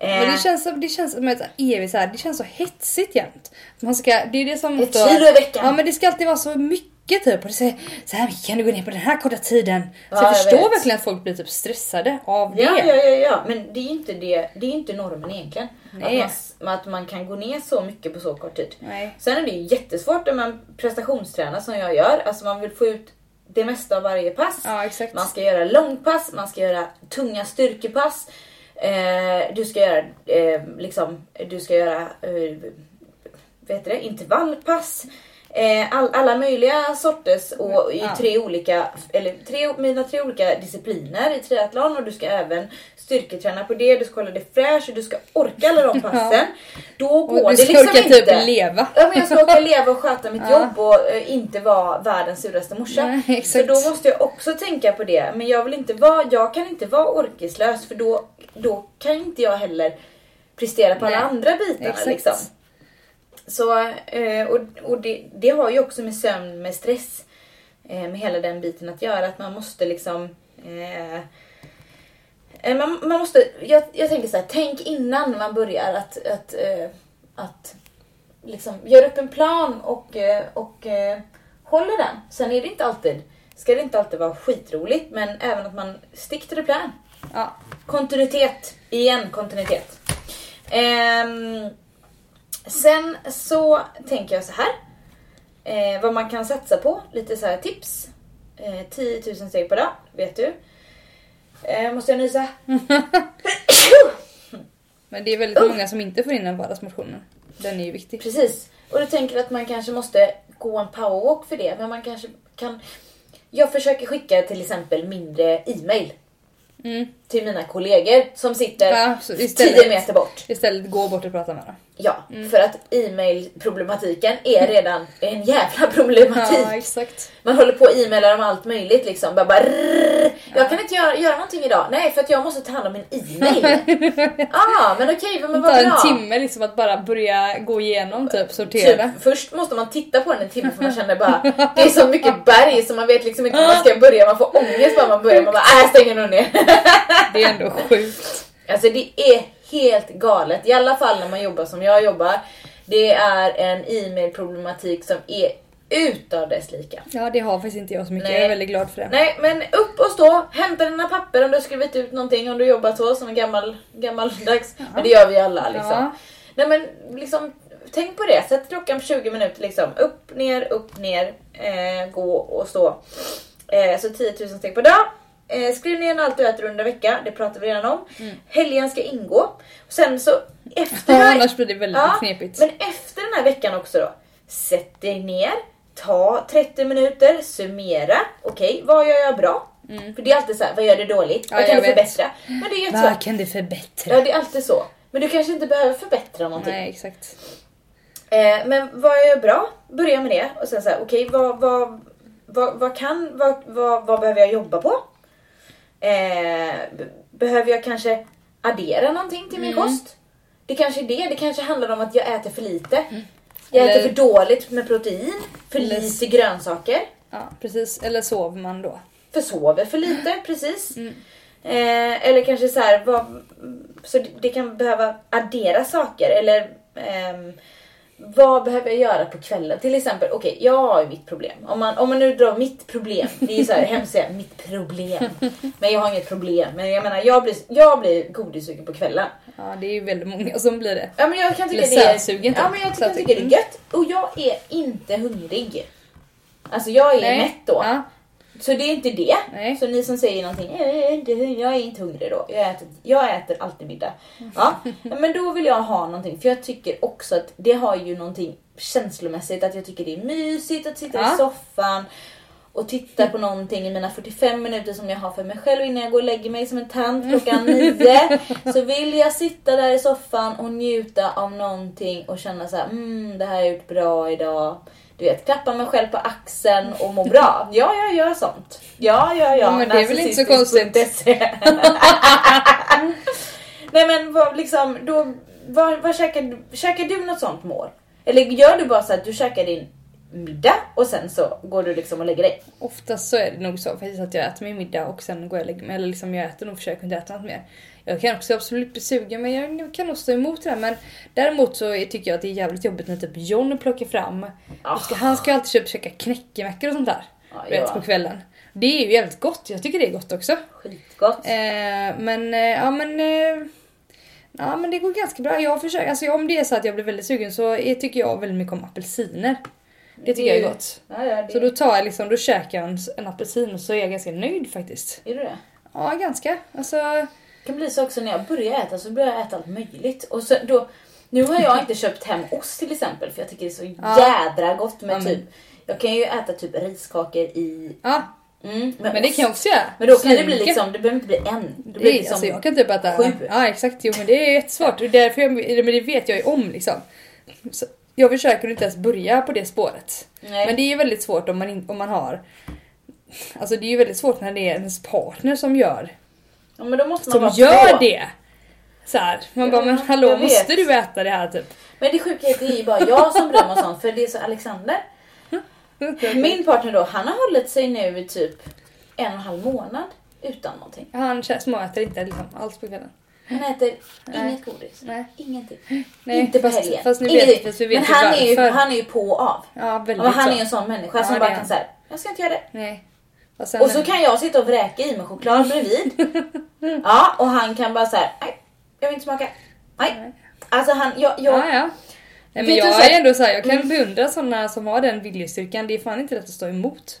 Eh, Men det känns som, det känns som ett evigt så här, det känns så hetsigt jämt. Man ska, det är det som Ett kilo i veckan. Ja men det ska alltid vara så mycket typ. Och det säger, så här mycket kan du gå ner på den här korta tiden. Så Ja, jag jag förstår vet. verkligen att folk blir typ stressade av det. Ja, ja, ja, ja, men det är inte, det, det är inte normen egentligen. Att Nej. man, s- att man kan gå ner så mycket på så kort tid. Nej. Sen är det ju jättesvårt om man prestationstränar som jag gör. Alltså man vill få ut det mesta av varje pass. Ja exakt. Man ska göra långpass, man ska göra tunga styrkepass. Eh, du ska göra eh, liksom, du ska göra eh, vet det, intervallpass. Eh, all, alla möjliga sorters och i tre olika, eller tre, mina tre olika discipliner i triathlon och du ska även styrketräna på det, du ska hålla dig fräsch och du ska orka alla de *laughs* passen. Då går Och du det ska liksom orka inte. typ leva. Ja, men jag ska orka *laughs* leva och sköta mitt Ja. jobb och eh, inte vara världens suraste morsa. Nej, så då måste jag också tänka på det. Men jag vill inte vara, jag kan inte vara orkeslös för då, då kan inte jag heller prestera på alla Nej, andra bitarna. exakt. Liksom. Så, eh, och, och det, det har ju också med sömn, med stress, eh, med hela den biten att göra. Att man måste liksom eh, man, man måste, jag, jag tänker så här, tänk innan man börjar att, att, att liksom gör upp en plan och, och håller den. Sen är det inte alltid, ska det inte alltid vara skitroligt, men även att man stick to the plan. Ja. Kontinuitet. Igen kontinuitet. Ehm, sen så tänker jag så här. Eh, vad man kan satsa på. Lite så här tips. Eh, 10 000 steg per dag, vet du. Eh, måste jag nysa? *laughs* Men det är väldigt Uff. många som inte får in den vardagsmotionen. Den är ju viktig. Precis. Och du tänker att man kanske måste gå en powerwalk för det. Men man kanske kan... Jag försöker skicka till exempel mindre e-mail Mm. till mina kollegor som sitter Ja, så 10 istället, meter bort. istället gå bort och prata med dem. Ja, Mm. för att e-mail-problematiken är redan en jävla problematik. Ja exakt. Man håller på och e-mailar om allt möjligt liksom. Bara, bara. Jag kan inte göra, göra någonting idag. Nej, för att jag måste ta hand om min e-mail. *laughs* ah, men okej, men Det vad tar en bra. timme liksom att bara börja gå igenom typ, sortera. Typ, först måste man titta på den en timme för man känner bara *laughs* det är så mycket berg så man vet liksom inte hur man ska *gasps* börja. Man får ångest bara man börjar. Man bara äh, jag stänger nog ner. Det är ändå sjukt. Alltså det är helt galet. I alla fall när man jobbar som jag jobbar. Det är en e-mail-problematik som är utav dess lika. Ja det har faktiskt inte jag så mycket. Nej. Jag är väldigt glad för det. Nej men upp och stå, hämta dina papper om du har skrivit ut någonting om du jobbat så som en gammal, gammaldags. Men det gör vi alla liksom. Ja. Nej men liksom tänk på det. Sätt klockan på 20 minuter liksom. Upp, ner, upp, ner. Eh, gå och stå. Eh, så 10 000 steg per dag. Eh, skriv ner allt du äter under en vecka, det pratar vi redan om. Mm. Helgen ska ingå. Sen så efter Ja, här- annars blir det väldigt Ja, knepigt. Men efter den här veckan också då. Sätt dig ner, ta 30 minuter, summera. Okej, vad gör jag bra? För det är alltid så här, vad gör du dåligt? Ja, vad kan jag du förbättra? Men det är så. Vad kan du förbättra? Ja, det är alltid så. Men du kanske inte behöver förbättra någonting. Nej, exakt. Eh, men vad jag gör bra, börja med det. Och sen så här, okej vad, vad, vad, vad kan, vad, vad, vad behöver jag jobba på? Eh, behöver jag kanske addera någonting till min Mm. kost? Det kanske är det, det kanske handlar om att jag äter för lite. Jag Eller- äter för dåligt med protein, för Eller- lite grönsaker, Ja, precis. Eller sover man då? för sover för lite, precis. Mm. Eh, eller kanske så här, vad, så det, det kan behöva addera saker eller ehm, vad behöver jag göra på kvällen? Till exempel, okej, jag har ju mitt problem. Om man, om man nu drar mitt problem, det är ju så här hemskt att säga mitt problem. Men jag har inget problem. Men jag menar, jag blir, jag blir godissugen på kvällen. Ja, det är ju väldigt många som blir det. Ja men jag kan tycka Eller det är... sötsugen, typ. Ja men jag Sötsugen. tycker det är gött. Och jag är inte hungrig. Alltså jag är Nej. mätt då. Ja, Så det är inte det. Nej. Så ni som säger någonting, "Jag är inte hungrig", jag är inte hungrig då. Jag äter, jag äter alltid middag. Ja. *laughs* Men då vill jag ha någonting, för jag tycker också att det har ju någonting känslomässigt, att jag tycker det är mysigt att sitta Ja. i soffan och titta på någonting i mina 45 minuter som jag har för mig själv innan jag går och lägger mig som en tant klockan nio. *laughs* Så vill jag sitta där i soffan och njuta av någonting och känna så här, mm, det här jag gjort bra idag. Du vet, klappa mig själv på axeln och må bra. Ja, jag gör sånt. Ja, ja, ja. Men det är väl inte så konstigt. Narcissistisk.se. *laughs* Nej men vad, liksom, då, vad, vad käkar, du- käkar du något sånt mål? Eller gör du bara så att du käkar din middag och sen så går du liksom och lägger dig? oftast så är det nog så faktiskt att jag äter min middag och sen går jag och lägger mig. Eller liksom jag äter nog försöker inte äta något mer. Jag kan också absolut bli sugen men jag kan nog stå emot det här. Men däremot så tycker jag att det är jävligt jobbigt när typ John plockar fram. Ah. Ska, han ska alltid köpa käka knäckemackor och sånt där. Ja, vet, ja. på kvällen. Det är ju jävligt gott. Jag tycker det är gott också. Skitgott. Eh, men eh, ja men eh, Ja men det går ganska bra. Jag försöker, alltså om det är så att jag blir väldigt sugen så tycker jag väldigt mycket om apelsiner. Det tycker jag är gott. Ja, ja, det... Så då tar jag liksom, då käkar jag en, en apelsin och så är jag ganska nöjd faktiskt. Är du det? Ja ganska. Alltså, Det kan bli så också när jag börjar äta så börjar jag äta allt möjligt. Och så då, nu har jag inte köpt hem ost till exempel för jag tycker det är så Ja. jädra gott med men- typ Jag kan ju äta typ riskakor i... ja. Mm, Men det kan jag också göra. Men då kan det bli liksom, det behöver inte bli en. Det Det blir liksom alltså jag kan typ äta sju. Ja exakt, jo men det är jättesvårt. Det är därför jag, men det vet jag ju om liksom. Så jag försöker inte ens börja på det spåret. Nej. Men det är ju väldigt svårt om man, in, om man har Alltså det är ju väldigt svårt när det är ens partner som gör, ja, men då måste man som vara gör på. det. Så här, man Ja, bara men hallå måste du äta det här typ? Men det sjuka är att det är ju bara jag som mig om sånt för det är så Alexander. Min partner då, han har hållit sig nu i typ en och en halv månad utan någonting. Han småäter inte liksom alls på kvällen. Han äter Nej. inget godis. Nej. Ingenting. Nej, inte på fast- helgen. fast Ingenting. vet- fast vi vet Men han är, ju, han är ju på och av. Ja väldigt Men han är ju en sån människa Ja, som bara är kan säga, jag ska inte göra det. Nej. Och, Och så kan jag sitta och vräka i mig choklad bredvid. *laughs* ja, och han kan bara säga, nej, jag vill inte smaka. Nej. Alltså han, jag, jag, Ja, ja. Nej, men jag är ändå så här, jag kan Mm. beundra sådana som har den viljestyrkan. Det är fan inte lätt att stå emot.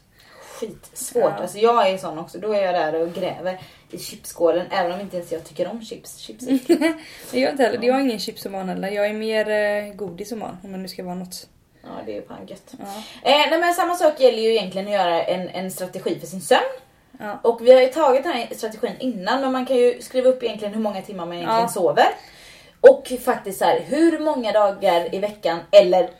Skitsvårt. Ja. Alltså jag är sån också. Då är jag där och gräver i chipsskålen även om inte ens jag tycker om chips. Chips är. Nej, *laughs* jag inte heller, jag är ingen chipsoman heller. Jag är mer eh, godisoman om det nu ska vara något. Ja, det är fan gött. Ja. Eh, nej, men samma sak gäller ju egentligen att göra en, en strategi för sin sömn. Ja. Och vi har ju tagit den här strategin innan men man kan ju skriva upp egentligen hur många timmar man egentligen Ja. sover. Och faktiskt så här, hur många dagar i veckan eller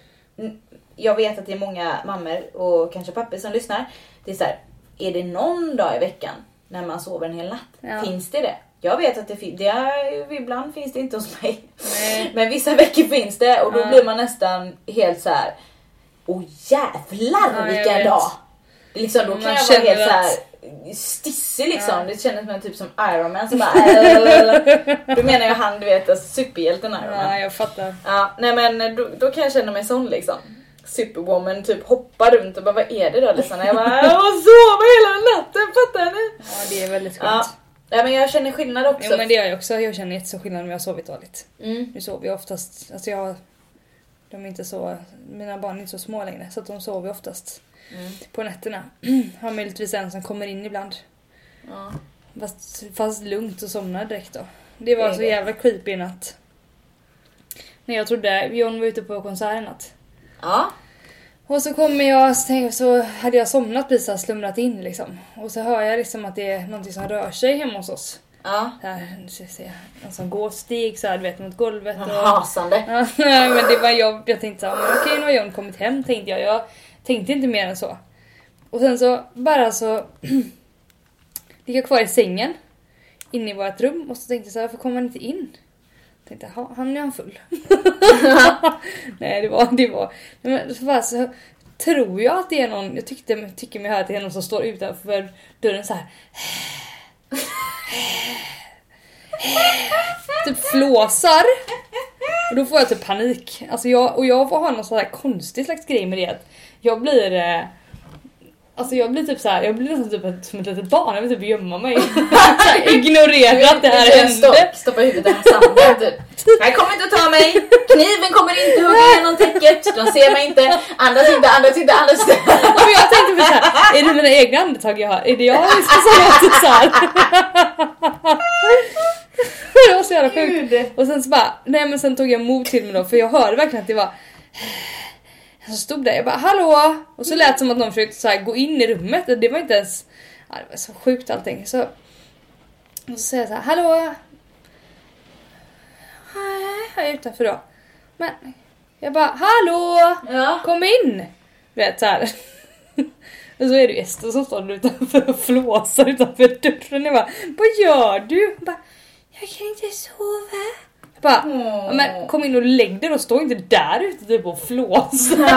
jag vet att det är många mammor och kanske pappor som lyssnar. Det är så här, är det någon dag i veckan när man sover en hel natt? Ja. Finns det det? Jag vet att det finns, ibland finns det inte hos mig. Nej. *laughs* Men vissa veckor finns det och då Ja. blir man nästan helt så här. Åh jävlar Ja, vilken dag! Det liksom, då Man kan jag vara helt så här att- stissig liksom. Ja. Det kändes som typ som Iron Man som bara "Äh." Då menar jag han du vet alltså, superhjälten Iron Man. Ja, jag fattar. Ja, nej men då, då kan jag känna mig sån liksom. Superwoman typ hoppar runt och bara vad är det då Lissana? Jag bara jag har *laughs* sovit hela natten fattar ni? Ja, det är väldigt skönt. Ja. ja men jag känner skillnad också. Jo men det gör jag också. Jag känner jättestor skillnad om jag har sovit dåligt. mm. Nu sover jag oftast, alltså jag de är inte så, mina barn är inte så små längre så att de sover oftast Mm. på nätterna. *clears throat* Har möjligtvis en som kommer in ibland. Ja. Fast, fast lugnt och somnade direkt då. Det var Det så det. jävla creepy natt. När jag trodde, John var ute på konsert natt. Ja. Och så kommer jag, så, tänkte, så hade jag somnat precis, här slumrat in liksom. Och så hör jag liksom att det är någonting som rör sig hemma hos oss. Ja. Här, nu ska jag se, någon som går steg så här, du vet mot golvet. En Och, hasande. Ja, *laughs* nej, men det var jag, jag tänkte så här, men okej nu har John kommit hem tänkte jag. Jag tänkte inte mer än så. Och sen så bara så *clears throat* gick jag kvar i sängen inne i vårt rum och så tänkte jag så här, varför kommer han inte in? Tänkte, "Ha, han är han full. *laughs* nej det var, det var, men så, bara, så tror jag att det är någon, jag tyckte, tycker mig höra att det är någon som står utanför dörren så här. typ flåsar. Och då får jag typ panik. Alltså jag, och jag har någon sån här konstig slags grej med det att jag blir eh, Alltså jag blir typ så här, jag blir nästan typ ett, som ett litet barn, jag vill typ gömma mig. *laughs* *laughs* Ignorera att det här Du stopp, hände. stoppa huvudet i sanden typ. Han kommer inte att ta mig, kniven kommer inte hugga igenom täcket, de ser mig inte, andas inte, andas inte, andas inte. Och jag tänkte på så här, är det mina egna andetag jag har? Är det jag som låter så här? *laughs* Det var så jävla sjukt. Och sen så bara, nej men sen tog jag mod till mig då för jag hörde verkligen att det var Jag stod där, jag bara hallå! Och så lät det som att någon försökte så här, gå in i rummet och det var inte ens ja, Det var så sjukt allting. Så, och så säger jag så här, hallå! Nej, jag är utanför då. Men jag bara, hallå! Ja. Kom in! Vet såhär. *laughs* Och så är det ju Ester som står utanför och flåsar utanför dörren. Jag bara, vad gör du? Hon bara, jag kan inte sova. Bara, ja, men kom in och lägg dig då, stå inte där ute typ och flåsa. *laughs*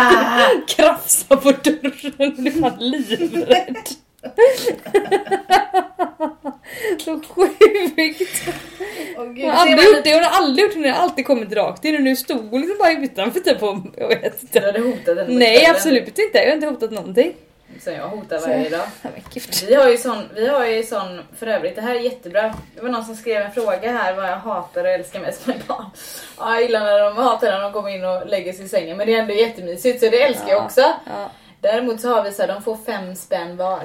Krafsa på dörren, du är fan livrädd. *laughs* Så sjukt. Åh, gud. Hon har aldrig gjort det, hon har aldrig gjort det, hon har alltid kommit rakt in och nu stod hon liksom bara utanför typ och jag vet Du inte. hade hotat henne Nej absolut inte, jag har inte hotat någonting. Som jag hotar varje dag. *laughs* Vi har ju sån, vi har ju sån, för övrigt det här är jättebra. Det var någon som skrev en fråga här vad jag hatar och älskar mest med barn. Ja, jag gillar när de hatar när de kommer in och lägger sig i sängen men det är ändå jättemysigt så det älskar jag Ja. också. Ja. Däremot så har vi så här, de får fem spänn var.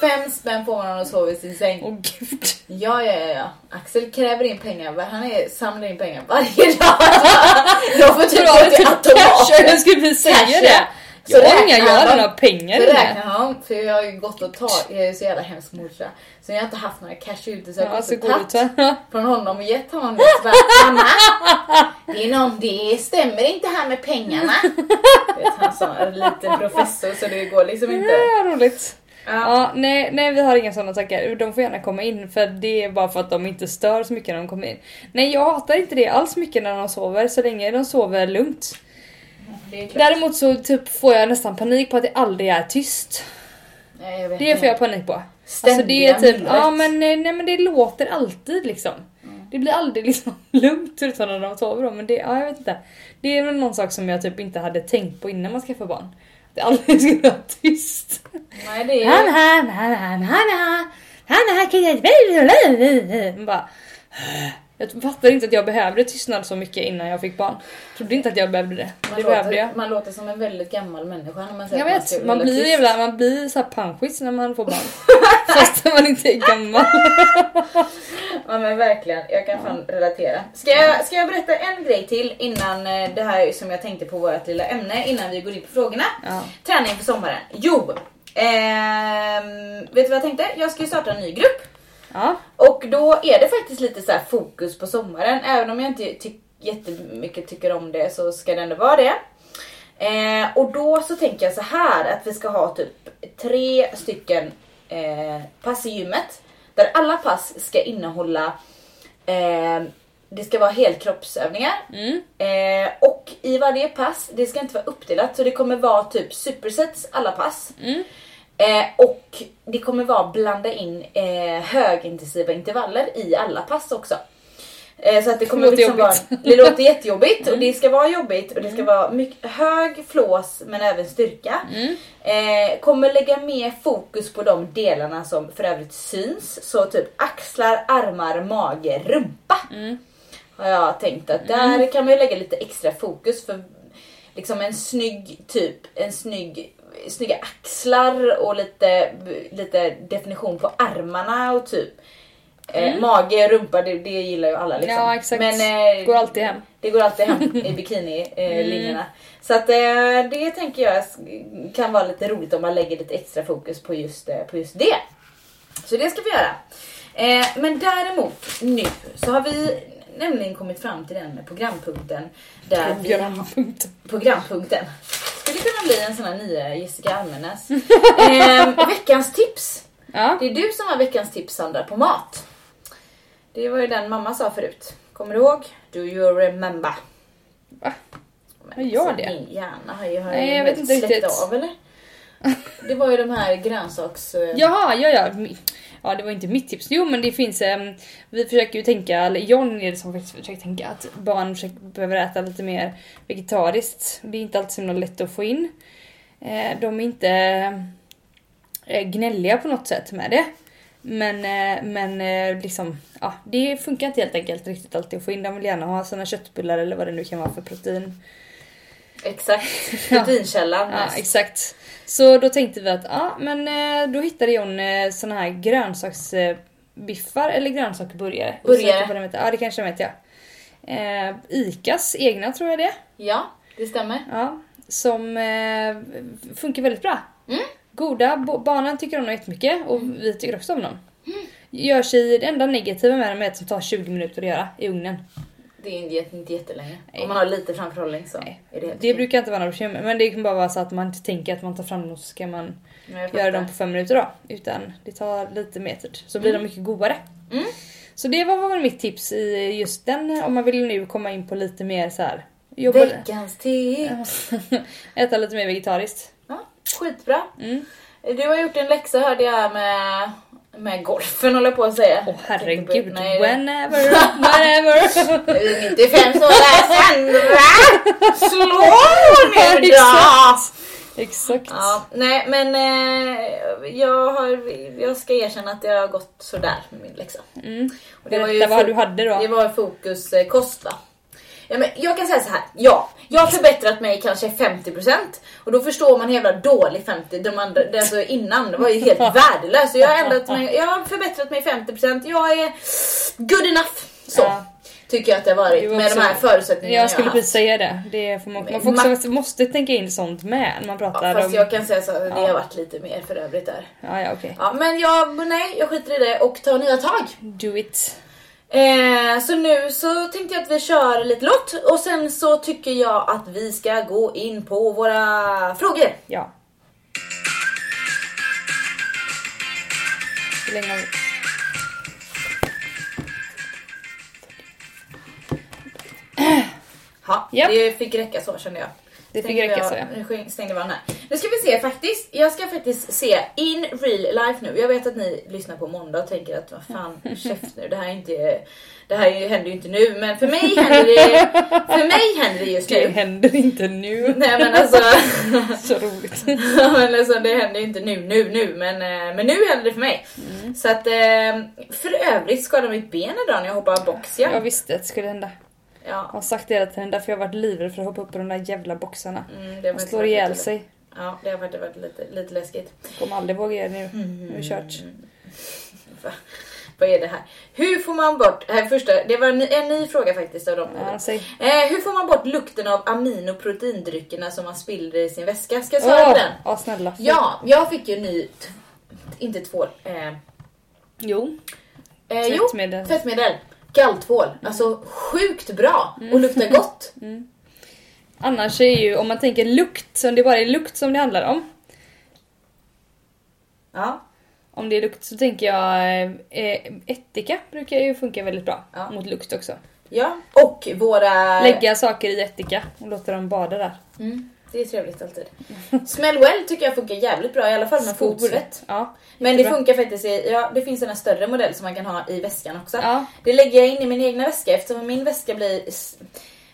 Fem spänn får man om de sover i sin säng. Åh gud. Ja, ja, ja, ja. Axel kräver in pengar. Han är, samlar in pengar varje dag. *laughs* De får typ gå till automaten. Jag skulle precis säga det. Så Jag räknar jag han några pengar i det. han, för jag har ju gått och tagit, jag är ju så jävla hemsk morsa. Så jag har inte haft några cash ute så jag har Ja, gått och tagit från honom och gett honom det. Så bara, Mamma, det, är någon, det stämmer inte här med pengarna. Vet, han som är en liten professor så det går liksom inte. Ja, roligt. Ja. Ja, nej, nej, vi har inga sådana tankar. De får gärna komma in för det är bara för att de inte stör så mycket när de kommer in. Nej, jag hatar inte det alls mycket när de sover så länge de sover lugnt. Däremot så typ får jag nästan panik på att det aldrig är tyst. Nej, jag vet Det får jag panik på. Alltså Ständiga det är typ, ja men, nej, men det låter alltid liksom. Det blir aldrig liksom lugnt utan när de sover då, men det, ja jag vet inte. Det är väl någon sak som jag typ inte hade tänkt på innan man skaffade barn. Att det aldrig skulle vara tyst. Nej, det är... Han, han, han, han, han, han, han, han, kan jag Man bara, jag fattade inte att jag behövde tystnad så mycket innan jag fick barn. Trodde inte att jag behövde det. Man Det behövde låter, jag. man låter som en väldigt gammal människa när man säger Jag vet, man hålla blir jävla, man blir så panschis när man får barn. *laughs* Fast man inte är gammal. *laughs* Ja men verkligen, jag kan fan relatera. Ska jag, ska jag berätta en grej till innan eh, det här som jag tänkte på vårt lilla ämne innan vi går in på frågorna? Ja. Träning för sommaren. Jo, ehm, vet du vad jag tänkte? Jag ska ju starta en ny grupp. Ja. Och då är det faktiskt lite så här fokus på sommaren. Även om jag inte ty- jättemycket tycker om det så ska det ändå vara det. Eh, och då så tänker jag så här att vi ska ha typ tre stycken eh, pass i gymmet. Där alla pass ska innehålla eh, det ska vara helkroppsövningar. Mm. Eh, och i varje pass, det ska inte vara uppdelat så det kommer vara typ supersets alla pass. Mm. Eh, och det kommer vara blanda in eh, högintensiva intervaller i alla pass också. Eh, så att det kommer låter liksom vara, jobbigt. Mm. det låter jättejobbigt och det ska vara jobbigt och det ska vara mycket, hög flås men även styrka. Mm. Eh, kommer lägga mer fokus på de delarna som för övrigt syns. Så typ axlar, armar, mage, rumpa. Mm. Har jag tänkt att där kan man ju lägga lite extra fokus för liksom en snygg typ, en snygg snygga axlar och lite, lite definition på armarna och typ eh, mage, rumpa, det, det gillar ju alla liksom. Mm. Ja, exakt. Men, eh, Går alltid hem. Det går alltid hem i *laughs* bikini-linjerna. Så att eh, det tänker jag kan vara lite roligt om man lägger lite extra fokus på just, eh, på just det. Så det ska vi göra. Eh, men däremot nu så har vi nämligen kommit fram till den programpunkten där vi Programpunkt. programpunkten. Skulle kunna bli en sån här nya Jessica Almenäs. *laughs* eh, veckans tips. Ja. Det är du som har veckans tips Sandra på mat. Det var ju den mamma sa förut. Kommer du ihåg? Do you remember? Va? Men Gör alltså, det? Min hjärna har ju, har Nej, jag vet inte riktigt. av eller? *laughs* Det var ju de här grönsaks... eh, Jaha, ja ja. Ja det var inte mitt tips. Jo men det finns, ehm, vi försöker ju tänka, eller John är det som faktiskt försöker tänka att barn försöker, behöver äta lite mer vegetariskt. Det är inte alltid så himla lätt att få in. Eh, de är inte eh, gnälliga på något sätt med det. Men, eh, men eh, liksom, ja, det funkar inte helt enkelt riktigt alltid att få in. De vill gärna ha sina köttbullar eller vad det nu kan vara för protein. Exakt. *laughs* Proteinkällan. Ja, mest. exakt. Så då tänkte vi att, ja men eh, då hittade John eh, såna här grönsaksbiffar eller grönsaksburgare. Burgare. De heter. Ja det kanske de heter ja. Eh, Icas egna tror jag det ja, det stämmer. Ja, som eh, funkar väldigt bra. Mm. Goda, barnen tycker om dem jättemycket och vi tycker också om dem. Gör sig, det enda negativa med dem är att det tar 20 minuter att göra i ugnen. Det är inte, jätte- inte jättelänge. Nej. Om man har lite framförhållning så Nej. är det helt Det okej. brukar inte vara några bekymmer men det kan bara vara så att man inte tänker att man tar fram dem så ska man göra dem på fem minuter då. Utan det tar lite mer tid. Så blir de mycket godare. Mm. Så det var väl mitt tips i just den om man vill nu komma in på lite mer så här. Jobba, Veckans tips. *laughs* äta lite mer vegetariskt. Ja, skitbra. Mm. Du har gjort en läxa hörde jag med, med golfen håller jag på att säga. Åh Jag tänkte på- herregud, nej, det- whenever, whenever. *laughs* 95 så där Sandra! Slå *laughs* nu då! Exakt. Exakt. Ja, nej men eh, jag, har, jag ska erkänna att det har gått sådär med min läxa. Mm. Och Berätta vad fo- du hade då. Det var fokus kost va? Ja, men jag kan säga så här. ja, jag har förbättrat mig kanske 50% och då förstår man hur jävla dålig 50, de andra, det alltså innan, det var ju helt *laughs* värdelöst. Så jag har, ändrat mig, jag har förbättrat mig 50%, jag är good enough. Så Ja. tycker jag att det har varit med också- de här förutsättningarna Jag skulle precis säga det. det man, man får också, måste tänka in sånt med när man pratar Ja, fast om... jag kan säga så att det Ja. har varit lite mer för övrigt där. Ja, ja okej. Ja, men jag, nej, jag skiter i det och tar nya tag. Do it. Eh, så nu så tänkte jag att vi kör lite lott och sen så tycker jag att vi ska gå in på våra frågor. Ja. Hur länge har vi... Ja, Japp. det fick räcka så kände jag. Det fick räcka så, ja. Nu sk- stängde här. Nu ska vi se faktiskt. Jag ska faktiskt se in real life nu. Jag vet att ni lyssnar på måndag och tänker att vad fan, *laughs* käft nu. Det här är inte... Det här händer ju inte nu men för mig händer det, för mig händer det just Det nu. händer inte nu. Nej men alltså, *laughs* Så roligt. Men alltså, det händer ju inte nu, nu, nu, men, eh, men nu händer det för mig. Mm. Så att eh, för övrigt skadade mitt ben idag när jag hoppade box Jag ja. visste att det skulle hända. Jag Ja, har sagt det hela tiden därför jag har varit livrädd för att hoppa upp på de där jävla boxarna. mm, faktiskt slår varit ihjäl sig. Ja, det har faktiskt varit lite, lite läskigt. Kommer aldrig våga göra det nu. Mm. Nu är det kört. Va? Vad är det här? Hur får man bort, här första, det var en ny, en ny fråga faktiskt av dem. Ja. Eh, hur får man bort lukten av amin och proteindryckerna som man spiller i sin väska? Ska jag svara på Åh, den? ja, snälla. Ja, jag fick ju ny, inte tvål, eh, Jo. Eh, jo, Tvättmedel. tvättmedel. Galltvål. Alltså sjukt bra och luktar gott. *laughs* Annars är ju, om man tänker lukt, om det bara är lukt som det handlar om. Ja. Om det är lukt så tänker jag eh, ättika brukar ju funka väldigt bra Ja. mot lukt också. ja. Och våra... Lägga saker i ättika och låta dem bada där. Mm, det är trevligt alltid. Smell well tycker jag funkar jävligt bra, i alla fall med Skor. fotsvett. Ja, Men det funkar faktiskt i, ja det finns en större modell som man kan ha i väskan också. Ja. Det lägger jag in i min egna väska eftersom min väska blir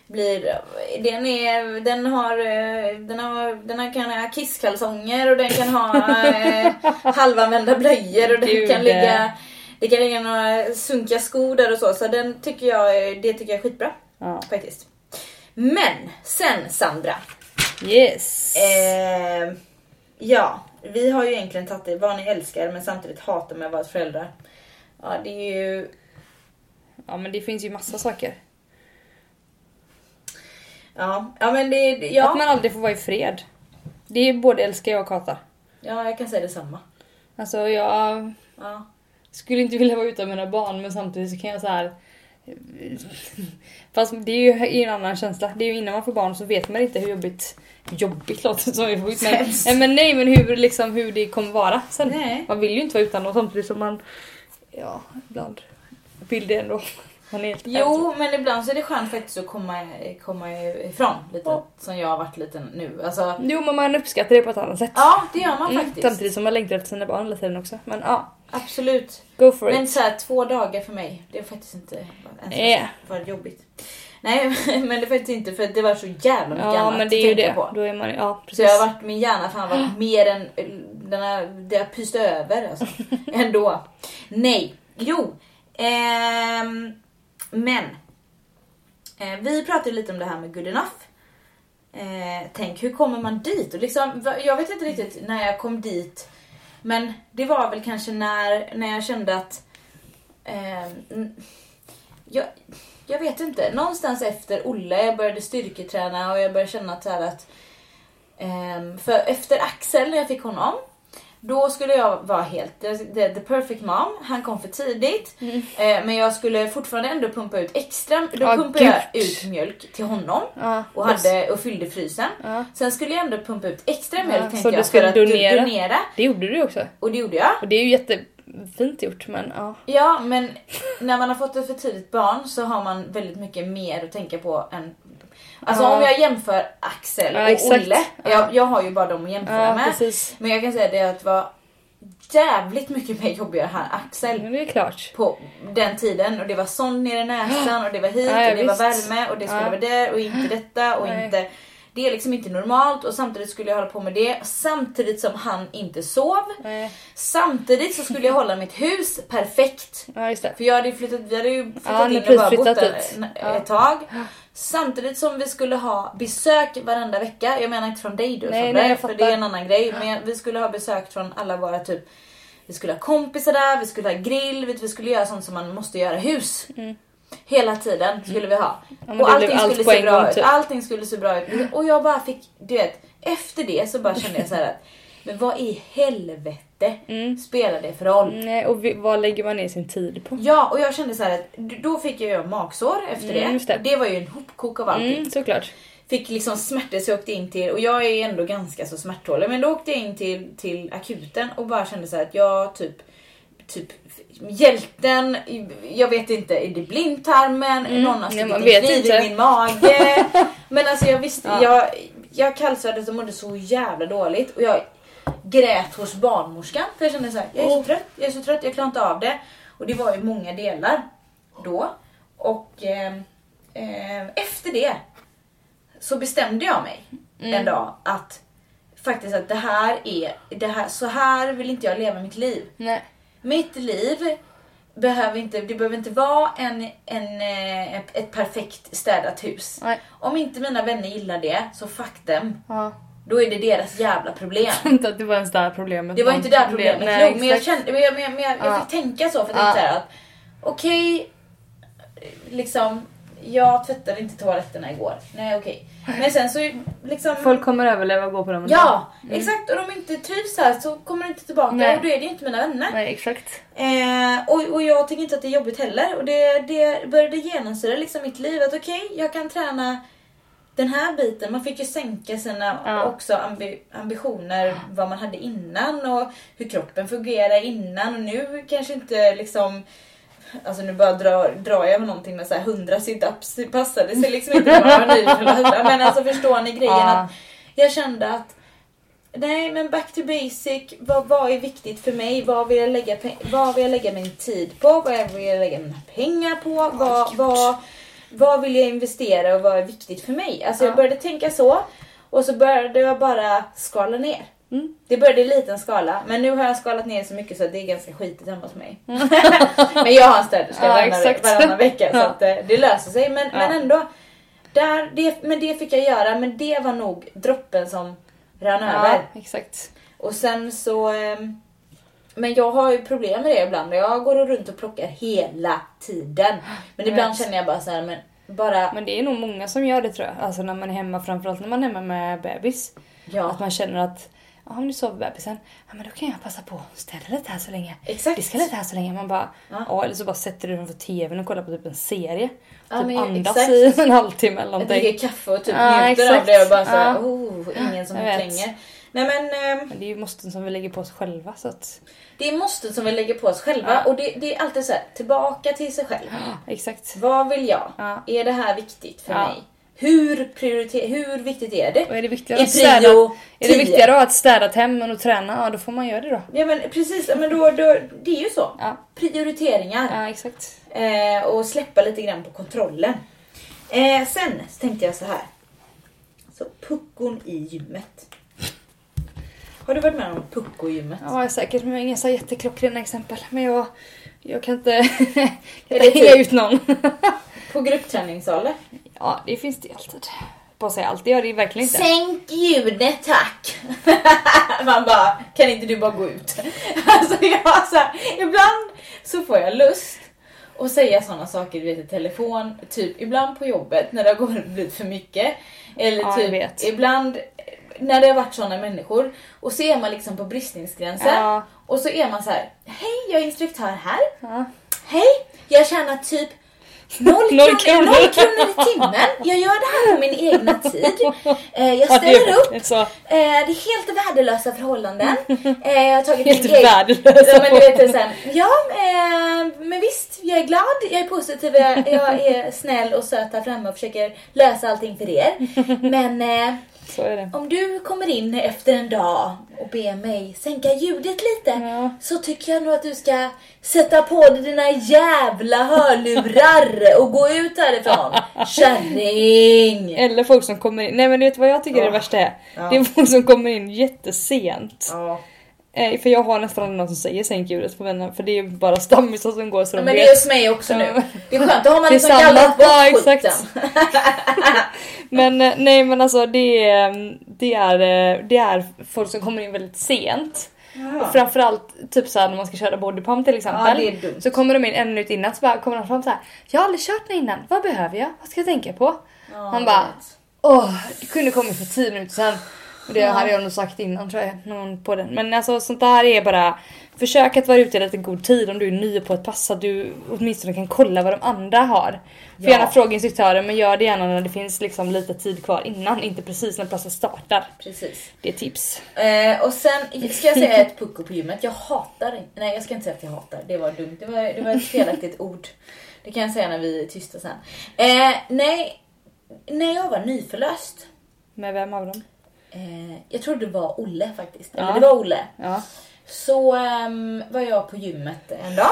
blir, den, är, den har, eh, den har, den har, kan ha kisskalsonger och den kan ha eh, *laughs* halvanvända blöjor och den Gud. kan ligga, det kan ligga några sunkiga skor där och så. Så den tycker jag, det tycker jag är skitbra ja. faktiskt. Men sen Sandra, Yes. eh, Ja, vi har ju egentligen tagit det, vad ni älskar men samtidigt hatar med att vara föräldrar. Ja, det är ju... Ja men det finns ju massa saker. Ja, ja men det... Ja, Att man aldrig får vara i fred. Det är både älskar jag och hata. ja jag kan säga detsamma. Alltså jag Ja. skulle inte vilja vara utan mina barn men samtidigt så kan jag så här. Fast det är ju en annan känsla. Det är ju innan man får barn så vet man inte hur jobbigt Jobbigt låter som ut men, nej, men nej men hur, liksom, hur det kommer vara sen. Nej. Man vill ju inte vara utan dem samtidigt som man Ja, ibland vill det ändå. Jo, men ibland så är det skönt faktiskt att komma, komma ifrån lite. Ja. Som jag har varit lite nu. Alltså, Jo men man uppskattar det på ett annat sätt. ja, det gör man Mm, faktiskt. samtidigt som man längtar efter sina barn hela tiden också. Men ja, Absolut. go for Men it. så här, två dagar för mig, det är faktiskt inte ens Nej. för jobbigt. Nej, *laughs* men det är faktiskt inte för det var så jävla mycket Ja annat men det är att ju tänka det. på. Då är man, ja Så jag har precis. varit, min hjärna fan varit *gasps* mer än, den har, det har pyst över alltså. *laughs* Ändå. Nej, jo. Ehm, men. Eh, vi pratade lite om det här med good enough. Eh, tänk, hur kommer man dit? Och liksom, jag vet inte riktigt när jag kom dit. Men det var väl kanske när, när jag kände att... Eh, jag, jag vet inte. Någonstans efter Olle, jag började styrketräna och jag började känna att, så här att Eh, för efter Axel, när jag fick honom, då skulle jag vara helt the, the, perfect mom. Han kom för tidigt. Eh, men jag skulle fortfarande ändå pumpa ut extra. Då Ja, pumpade jag ut mjölk till honom. Ja, Och, hade, och fyllde frysen. Ja. Sen skulle jag ändå pumpa ut extra mjölk så tänkte jag för att do- donera? donera. Det gjorde du också. Och det gjorde jag. Och det är ju jättefint gjort men ja. Ja, men när man har fått ett för tidigt barn så har man väldigt mycket mer att tänka på än... Alltså Ja. om jag jämför Axel Ja, och exakt. Olle. Ja. Jag, jag har ju bara dem att jämföra med. precis. Men jag kan säga det att det var jävligt mycket mer jobbigare här Axel. Men det är klart. På den tiden och det var sån ner i näsan och det var hit och det var visst. värme och det skulle vara där och inte *gasps* detta och Nej. inte... Det är liksom inte normalt och samtidigt skulle jag hålla på med det samtidigt som han inte sov. Nej. Samtidigt så skulle jag hålla mitt hus perfekt. Ja just det. För jag hade ju flyttat, vi hade ju flyttat Ja, in och bara bott där Ja. ett tag. Samtidigt som vi skulle ha besök varenda vecka. Jag menar inte från dig du Nej, Sandra, nej, för det är en annan grej. Men vi skulle ha besök från alla våra typ vi skulle ha kompisar där, vi skulle ha grill, vi skulle göra sånt som man måste göra hus. Hela tiden skulle vi ha. Mm. men och allting allt skulle se bra ut. typ. Allting skulle se bra ut. Och jag bara fick, du vet, efter det så bara kände jag så att *laughs* men vad i helvete Mm. spelar det för roll? Nej, och vi, vad lägger man ner sin tid på? Ja, och jag kände så här att då fick jag ju magsår efter Mm, det. det. var ju en hopkok av allting. Mm, såklart. Fick liksom smärtor så jag åkte in till, och jag är ändå ganska så smärttålig, men då åkte jag in till, till akuten och bara kände så att jag typ, typ hjälten, jag vet inte, är det blindtarmen, någon har Mm. stuckit en kniv i min mage. *laughs* men alltså jag visste, Ja. jag, jag kallsveddes och mådde så jävla dåligt och jag grät hos barnmorskan för jag kände så här, jag är så Oh. trött, jag är så trött, jag klarar inte av det. Och det var ju många delar då. Och eh, eh, efter det så bestämde jag mig Mm. en dag att faktiskt att det här är, det här, så här vill inte jag leva mitt liv. Nej. Mitt liv behöver inte, det behöver inte vara en, en, eh, ett, perfekt städat hus. Nej. Om inte mina vänner gillar det, så fuck them. Ja. Då är det deras jävla problem. Inte att det var ens där problemet Det var inte där problemet Nej, låg, men jag, kände, men jag, men jag, men jag, jag Ja. fick tänka så för jag Ja. här att okej, liksom, jag tvättade inte toaletterna igår. Nej okej. Men sen så liksom... Folk kommer överleva och gå på dem ändå. Ja, exakt. Och de inte trivs här så kommer de inte tillbaka Nej. och då är det ju inte mina vänner. Nej, exakt. Eh, och, och jag tycker inte att det är jobbigt heller. Och det, det började genomsyra liksom mitt liv. Att okej, jag kan träna den här biten. Man fick ju sänka sina Ja. också ambi, ambitioner. Vad man hade innan och hur kroppen fungerar innan. Och nu kanske inte liksom Alltså nu bara drar, drar jag med någonting med så här 100 situps. Passade sig liksom inte Men alltså förstår ni grejen? Ja. Att jag kände att Nej men back to basic. Vad, vad är viktigt för mig? Vad vill, jag lägga, vad vill jag lägga min tid på? Vad vill jag lägga mina pengar på? Vad, vad, vad vill jag investera och vad är viktigt för mig? Alltså jag Ja. började tänka så. Och så började jag bara skala ner. Mm. Det började i liten skala men nu har jag skalat ner så mycket så det är ganska skitigt hemma hos mig. *laughs* men jag har en städerska Ja, varannan, varannan vecka så att eh, det löser sig. Men, men Ja. ändå. Där, det, men det fick jag göra men det var nog droppen som rann över. Ja, exakt. Och sen så... ehm, Men jag har ju problem med det ibland. Jag går runt och plockar hela tiden. Men Jag ibland vet. känner jag bara så här, men bara... Men det är nog många som gör det tror jag. Alltså när man är hemma, framförallt när man är hemma med bebis. Ja, Att man känner att om nu sover bebisen, ja men då kan jag passa på att städa lite här så länge. exakt. Diska lite här så länge. Man bara, Ja. ja. eller så bara sätter du den för tvn och kollar på typ en serie. Ja, typ men andas exakt. i en halvtimme eller Jag någonting. dricker kaffe och typ Ja, njuter av exakt. det och bara såhär, Ja. oh, ingen som klänger. Nej men Men det är ju måsten som vi lägger på oss själva så att... det är måste som vi lägger på oss själva Ja. och det, det är alltid så här, tillbaka till sig själv. Exakt. Vad vill jag? Ja. Är det här viktigt för Ja. mig? Hur, prioriter- hur viktigt är det? Och är det viktigare Är att städa, är det 10? viktigare att ha ett städat hem än att träna, ja då får man göra det då. Ja men precis, men då, då, det är ju så. Ja, Prioriteringar. ja exakt. Eh, och släppa lite grann på kontrollen. Eh, sen så tänkte jag så här. Så puckon i gymmet. Har du varit med om pucko i gymmet? Ja, säkert, men inga så jätteklockrena exempel. Men jag, jag kan inte, *laughs* kan inte hänga typ- ut någon. På gruppträningssalar? Ja, det finns det alltid. På säga allt, det gör det verkligen inte. Sänk ljudet tack! *laughs* Man bara, kan inte du bara gå ut? *laughs* alltså jag så här, ibland så får jag lust att säga sådana saker du vet, i telefon, typ ibland på jobbet när det har blivit *laughs* för mycket. Eller Ja, typ ibland när det har varit sådana människor och så är man liksom på bristningsgränsen Ja. och så är man så här: hej jag är instruktör här, Ja. hej jag tjänar typ Noll Noll kronor, noll kronor i timmen. Jag gör det här på min egna tid. Eh, jag ställer upp. Eh, det är helt värdelösa förhållanden. Eh, jag har tagit helt min egen- värdelösa Ja, men du vet, här, ja, men visst, jag är glad, jag är positiv, jag, jag är snäll och söt här framme och försöker lösa allting för er. Men om du kommer in efter en dag och ber mig sänka ljudet lite Ja. så tycker jag nog att du ska sätta på dig dina jävla hörlurar och gå ut härifrån. *laughs* Kärring! Eller folk som kommer in, nej men vet du vad jag tycker är det Ja. värsta är? Ja. Det är folk som kommer in jättesent. Ja. Eh, för jag har nästan aldrig någon som säger sänk ljudet på vänner för det är bara stammisar som går så Ja, de men det vet. är hos mig också nu. Ja. Det är skönt, då har man Det liksom gallrat bort Ja, skiten. *laughs* Men eh, nej men alltså det är, det är, eh, det är folk som kommer in väldigt sent. Och framförallt typ såhär när man ska köra bodypump till exempel. Ja, det. Så kommer de in en minut innan så bara kommer de fram så här. Jag har aldrig kört den innan, vad behöver jag? Vad ska jag tänka på? Ja, Man bara. Åh, du kunde kommit för 10 minuter sedan. Och det Ja. hade jag nog sagt innan tror jag. Någon på den. Men alltså sånt där är bara Försök att vara ute i lite god tid om du är ny på ett pass så att du åtminstone kan kolla vad de andra har. För Ja. gärna fråga instruktören men gör det gärna när det finns liksom lite tid kvar innan, inte precis när passet startar. Precis. Det är tips. Eh, och sen ska jag säga ett pucko på gymmet. Jag hatar Nej jag ska inte säga att jag hatar. Det var dumt. Det var, det var ett felaktigt *laughs* ord. Det kan jag säga när vi är tysta sen. Eh, nej, när jag var nyförlöst. Med vem av dem? Eh, jag tror det var Olle faktiskt. Eller Ja. det var Olle. Ja. Så ehm, var jag på gymmet en dag.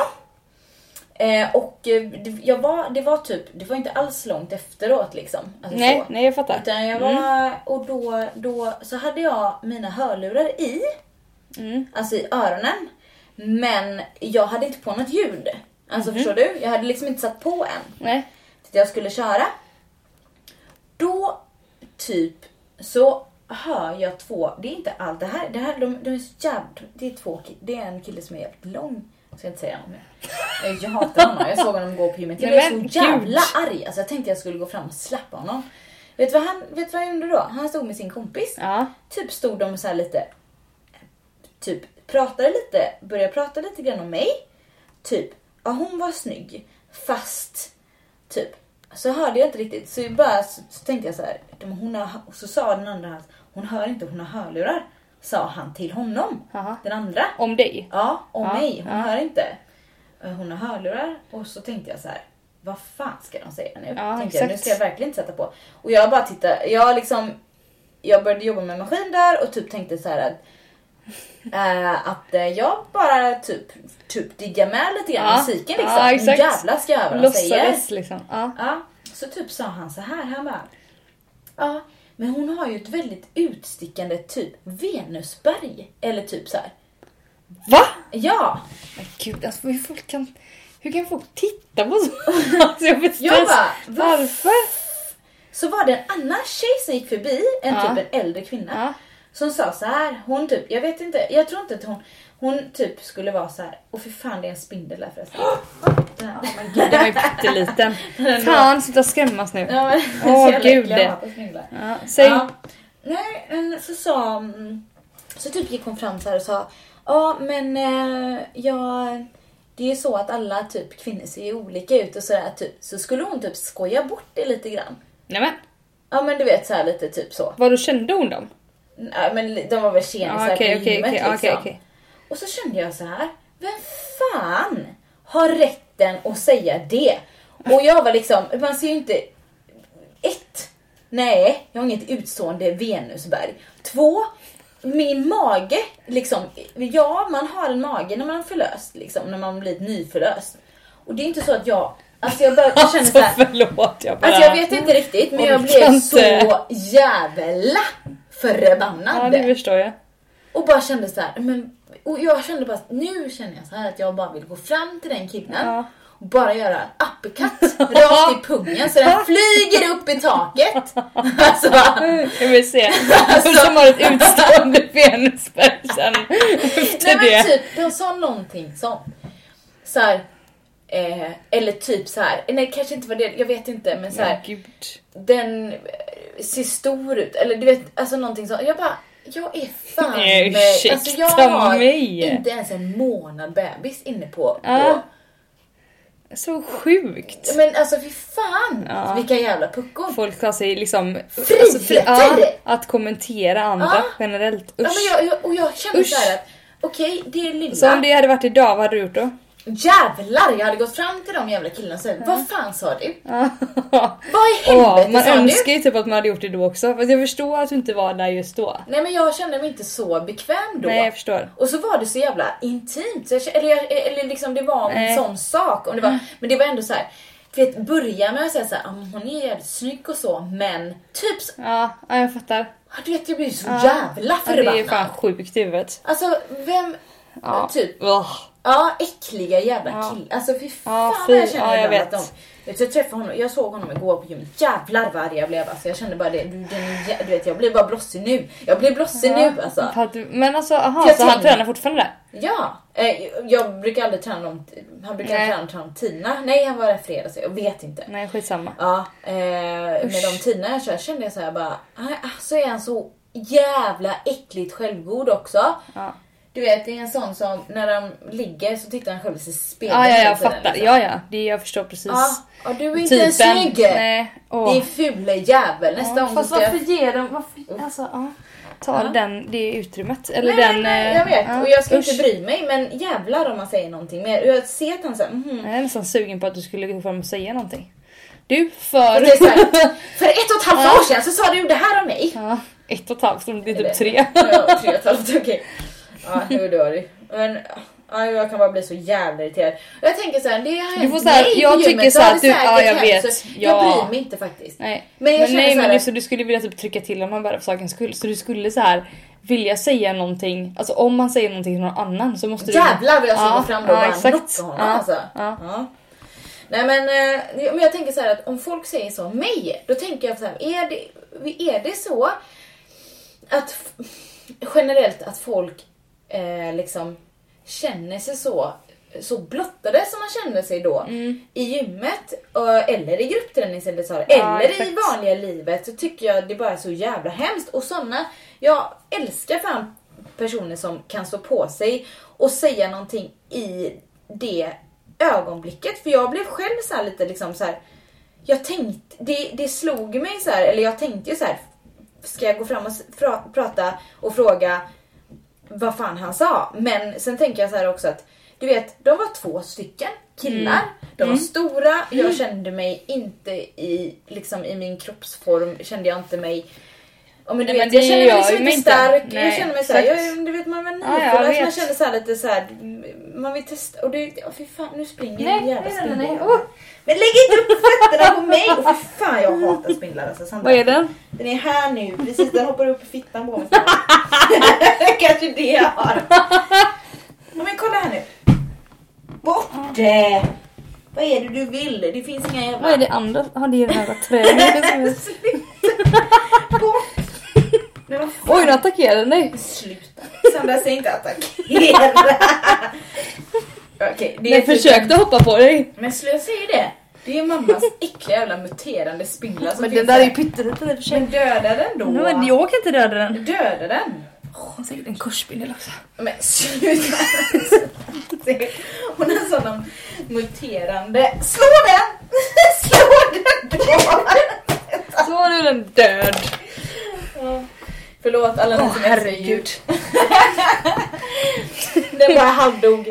Eh, och eh, det, jag var, det var typ, det var inte alls långt efteråt liksom. Alltså Nej, så. nej jag fattar. Utan jag var, och då, då så hade jag mina hörlurar i, Mm. alltså i öronen. Men jag hade inte på något ljud. Alltså Mhm. förstår du? Jag hade liksom inte satt på än. Nej. Till jag skulle köra. Då, typ, så hör jag två, det är inte allt det här, det här de, de är så jävligt, det är två det är en kille som är jävligt lång. Jag ska inte säga mer. Eh, Jag hatar honom, jag såg honom gå på gymmet. Jag blev så jävla arg. Alltså jag tänkte jag skulle gå fram och släppa honom. Vet du vad han, vet vad jag gjorde då? Han stod med sin kompis. Ja. Typ stod de så här lite, typ pratade lite, började prata lite grann om mig. Typ, ja hon var snygg. Fast, typ, så hörde jag inte riktigt. Så, jag bara, så, så tänkte jag så här, "De- hon har, så sa den andra, hon hör inte, hon har hörlurar. Sa han till honom, Jaha. den andra. Om dig? Ja, om Ja, mig. Hon ja. hör inte. Eh, Hon har hörlurar och så tänkte jag så här. Vad fan ska de säga nu? Ja, tänkte jag, nu ska jag verkligen inte sätta på. Och jag bara tittade, jag liksom jag började jobba med maskin där och typ tänkte så här att eh, att eh, jag bara typ, typ diggar med lite grann Ja, musiken liksom. ja, exakt. jävlar ska jag höra vad de säger. Liksom. Ja. Ja, så typ sa han så här, han bara, ja, men hon har ju ett väldigt utstickande typ Venusberg. Eller typ så här. Va? Ja, Men gud, alltså hur folk kan... Hur kan folk titta på så? *laughs* Alltså, jag vet inte bara, ens "Va varför. Så var det en annan tjej som gick förbi, en Ja. typ en äldre kvinna. Ja. som sa så här. Hon typ, jag vet inte, jag tror inte att hon, hon typ skulle vara så här. Och för fan det är en spindel där förresten. *gasps* Den här, my God. Den var ju pytteliten. *laughs* Fan, sluta skrämmas nu. Ja, men, Åh, så jävla gud. äckliga på spindlar. Ja, säg. Ja. Nej, men så sa... mm, Så typ gick hon fram så här och sa Ja, men eh, jag... Det är ju så att alla typ kvinnor ser ju olika ut och sådär typ. Så skulle hon typ skoja bort det lite grann. Nämen, Ja men du vet så här lite typ så. vadå kände hon dem? Nej men de var väl tjenisar Ja, Okej, på okej, gymmet okej, liksom. okej, okej. Och så kände jag så här. Vem fan har rätten att säga det? Och jag var liksom, man ser ju inte... Ett, nej, jag har inget utstående venusberg. Två, min mage, liksom, ja man har en mage när man är förlöst, liksom, när man blir nyförlöst. Och det är inte så att jag, alltså jag, bör, jag känner Alltså så här, *laughs* förlåt, jag bara... Alltså jag vet inte riktigt men jag blev inte. så jävla förbannad. Ja, det förstår jag. Och bara kände så här, men och jag kände bara, nu känner jag så här att jag bara vill gå fram till den killen Ja. och bara göra en uppercut *laughs* rakt i pungen så den flyger upp i taket. *laughs* Alltså, Jag vill se. Alltså- Som har ett utstående venusberg sen efter *laughs* nej men typ, de sa någonting sånt. Så här, eh, eller typ så här, nej kanske inte var det, jag vet inte men så här, gud. den ser stor ut. Eller du vet, alltså någonting så. Jag bara, jag är fan Nej, ursäkta alltså jag har mig. inte ens en månad bebis inne på. Ja. på Så sjukt. men alltså fy fan Ja. vilka jävla puckon. Folk har sig liksom... Friheter! ja, att kommentera andra Ja. generellt. Ja, Usch. men jag, jag, och jag känner Usch. så här att okej, det är lilla. Så om det hade varit idag, vad hade du gjort då? Jävlar, jag hade gått fram till de jävla killarna och sagt, vad fan sa du? *laughs* Vad i helvete man sa du? önskar ju typ att man hade gjort det då också. Fast jag förstår att du inte var där just då. Nej men jag kände mig inte så bekväm då. Nej, jag förstår. Och så var det så jävla intimt. Jag, eller, jag, eller liksom det var Nej. en sån sak. Och det var, Men det var ändå så här. Vet, börja med att säga så här, "Ah, hon är jävligt snygg och så, men typ så, Ja, ja jag fattar. du vet jag blir så Ja. jävla Ja, det är förbannad. fan sjukt i huvudet. Alltså vem, Ja. typ, Ugh. ja äckliga jävla Ja. killar. Alltså fy fan Ja, fy. jag känner Ja, jag vet. att de, vet, du, jag träffade honom, jag såg honom igår på gymmet, jävlar vad arg jag blev alltså. Jag kände bara det, du, den, du vet jag blir bara blossig nu. Jag blir blossig nu alltså. Men alltså, aha, jag så han tränar fortfarande där? Ja, eh, jag brukar aldrig träna dem. Han brukar Nej. träna träna Tina. Nej, han var där fredag så jag vet inte. Nej, skitsamma. Ja, eh, med de tiderna jag kör kände jag så här bara, "Nej, så är han så jävla äckligt självgod också. Ja, Du vet, det är en sån som när de ligger så tittar han själv i sig spegeln ja, ja jag fattar. liksom. Ja, ja, det jag förstår precis. Ja, och du är inte Typen. snygg! Nej. Åh. Fula jävel. Nästa Ja, gång fast ska varför ger de... Varför, alltså, ja. Ta Ja. den, det utrymmet. Eller Nej, den... nej, eh, jag vet. ja, Och jag ska usch. inte bry mig men jävlar om man säger någonting mer. Jag ser att han säger mhm. Jag är nästan sugen på att du skulle gå fram och säga någonting. Du, för... här, *laughs* för ett och ett halvt år sedan så sa du det här om mig. Ja, ett och ett halvt, det är typ tre. Ja, tre och ett halvt, okej. Ja, hur det. Men ja, jag kan bara bli så jävla irriterad. Jag tänker så här, det har hänt mig på jag tycker så att du- ja, jag vet. så Ja. Jag bryr mig inte faktiskt. Nej. Men jag Men, nej, så men du, så du skulle vilja typ trycka till honom bara för sakens skull. Så du skulle så här vilja säga någonting, alltså om man säger någonting till någon annan så måste du... Jävlar vad jag ska Ja, fram då och ja, bara knocka honom Ja, alltså. ja. Ja. Nej men, eh, men jag tänker så här att om folk säger så om mig, då tänker jag så här, är det, är det så att generellt att folk eh, liksom känner sig så så blottade som man känner sig då i gymmet eh, eller i gruppträningscentret Mm. Ja, eller i vanliga livet så tycker jag det bara är så jävla hemskt. Och såna, jag älskar fan personer som kan stå på sig och säga någonting i det ögonblicket. För jag blev själv så här lite liksom så här. Jag tänkte, det, det slog mig så här, eller jag tänkte ju så här. Ska jag gå fram och prata och fråga vad fan han sa? Men sen tänker jag så här också att du vet, de var två stycken killar. De var stora. Jag kände mig inte i, liksom, i min kroppsform, kände jag inte mig Ja, men du Nej, vet, men jag känner mig liksom inte inte. stark. jag Nej, känner mig såhär, jag, du vet man var Ja, jag nyförlöst, man kände såhär lite såhär, man vill testa och det, oh, fy fan nu springer Nej, en jävla nej, nej, nej. spindel. Oh, men lägg inte upp fötterna på mig! Och fy fan jag hatar spindlar alltså. Sandra. Vad är den? Den är här nu, precis den hoppar upp i fittan på mig. *laughs* Kanske det jag har. Ja, men kolla här nu. Bort det! Vad är det du vill? Det finns inga jävla... Vad är det andra? Har det är den här träningen? *laughs* Bort! Nej, Oj, nu attackerade den dig. Sluta. Sandra säger inte attackera. Okej, det är Den typ försökte hoppa på dig. Men jag säger det. Det är mammas äckliga jävla muterande spindlar som Men finns den där är ju pytteliten i och för sig. Men döda den då. Nej, men jag kan inte döda den. Döda den. Hon har säkert en korsspindel också. Men sluta. Hon har sån muterande... *laughs* Slå den! Slå den då! Så nu den död. Ja. Förlåt alla ni Åh som älskar djur. herregud. *laughs* Den bara halvdog.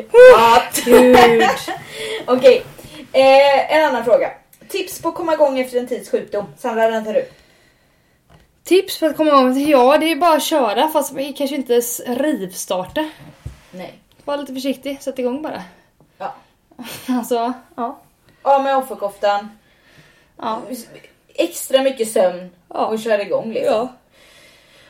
Gud. *laughs* Okej, eh, en annan fråga. Tips på att komma igång efter en tids sjukdom. Sandra, den tar du. Tips för att komma igång? Ja, det är bara att köra fast vi kanske inte rivstarta. Nej. Var lite försiktig, sätt igång bara. Ja. *laughs* Alltså, ja. Av med offerkoftan. Ja. Extra mycket sömn Ja. och kör igång liksom. ja.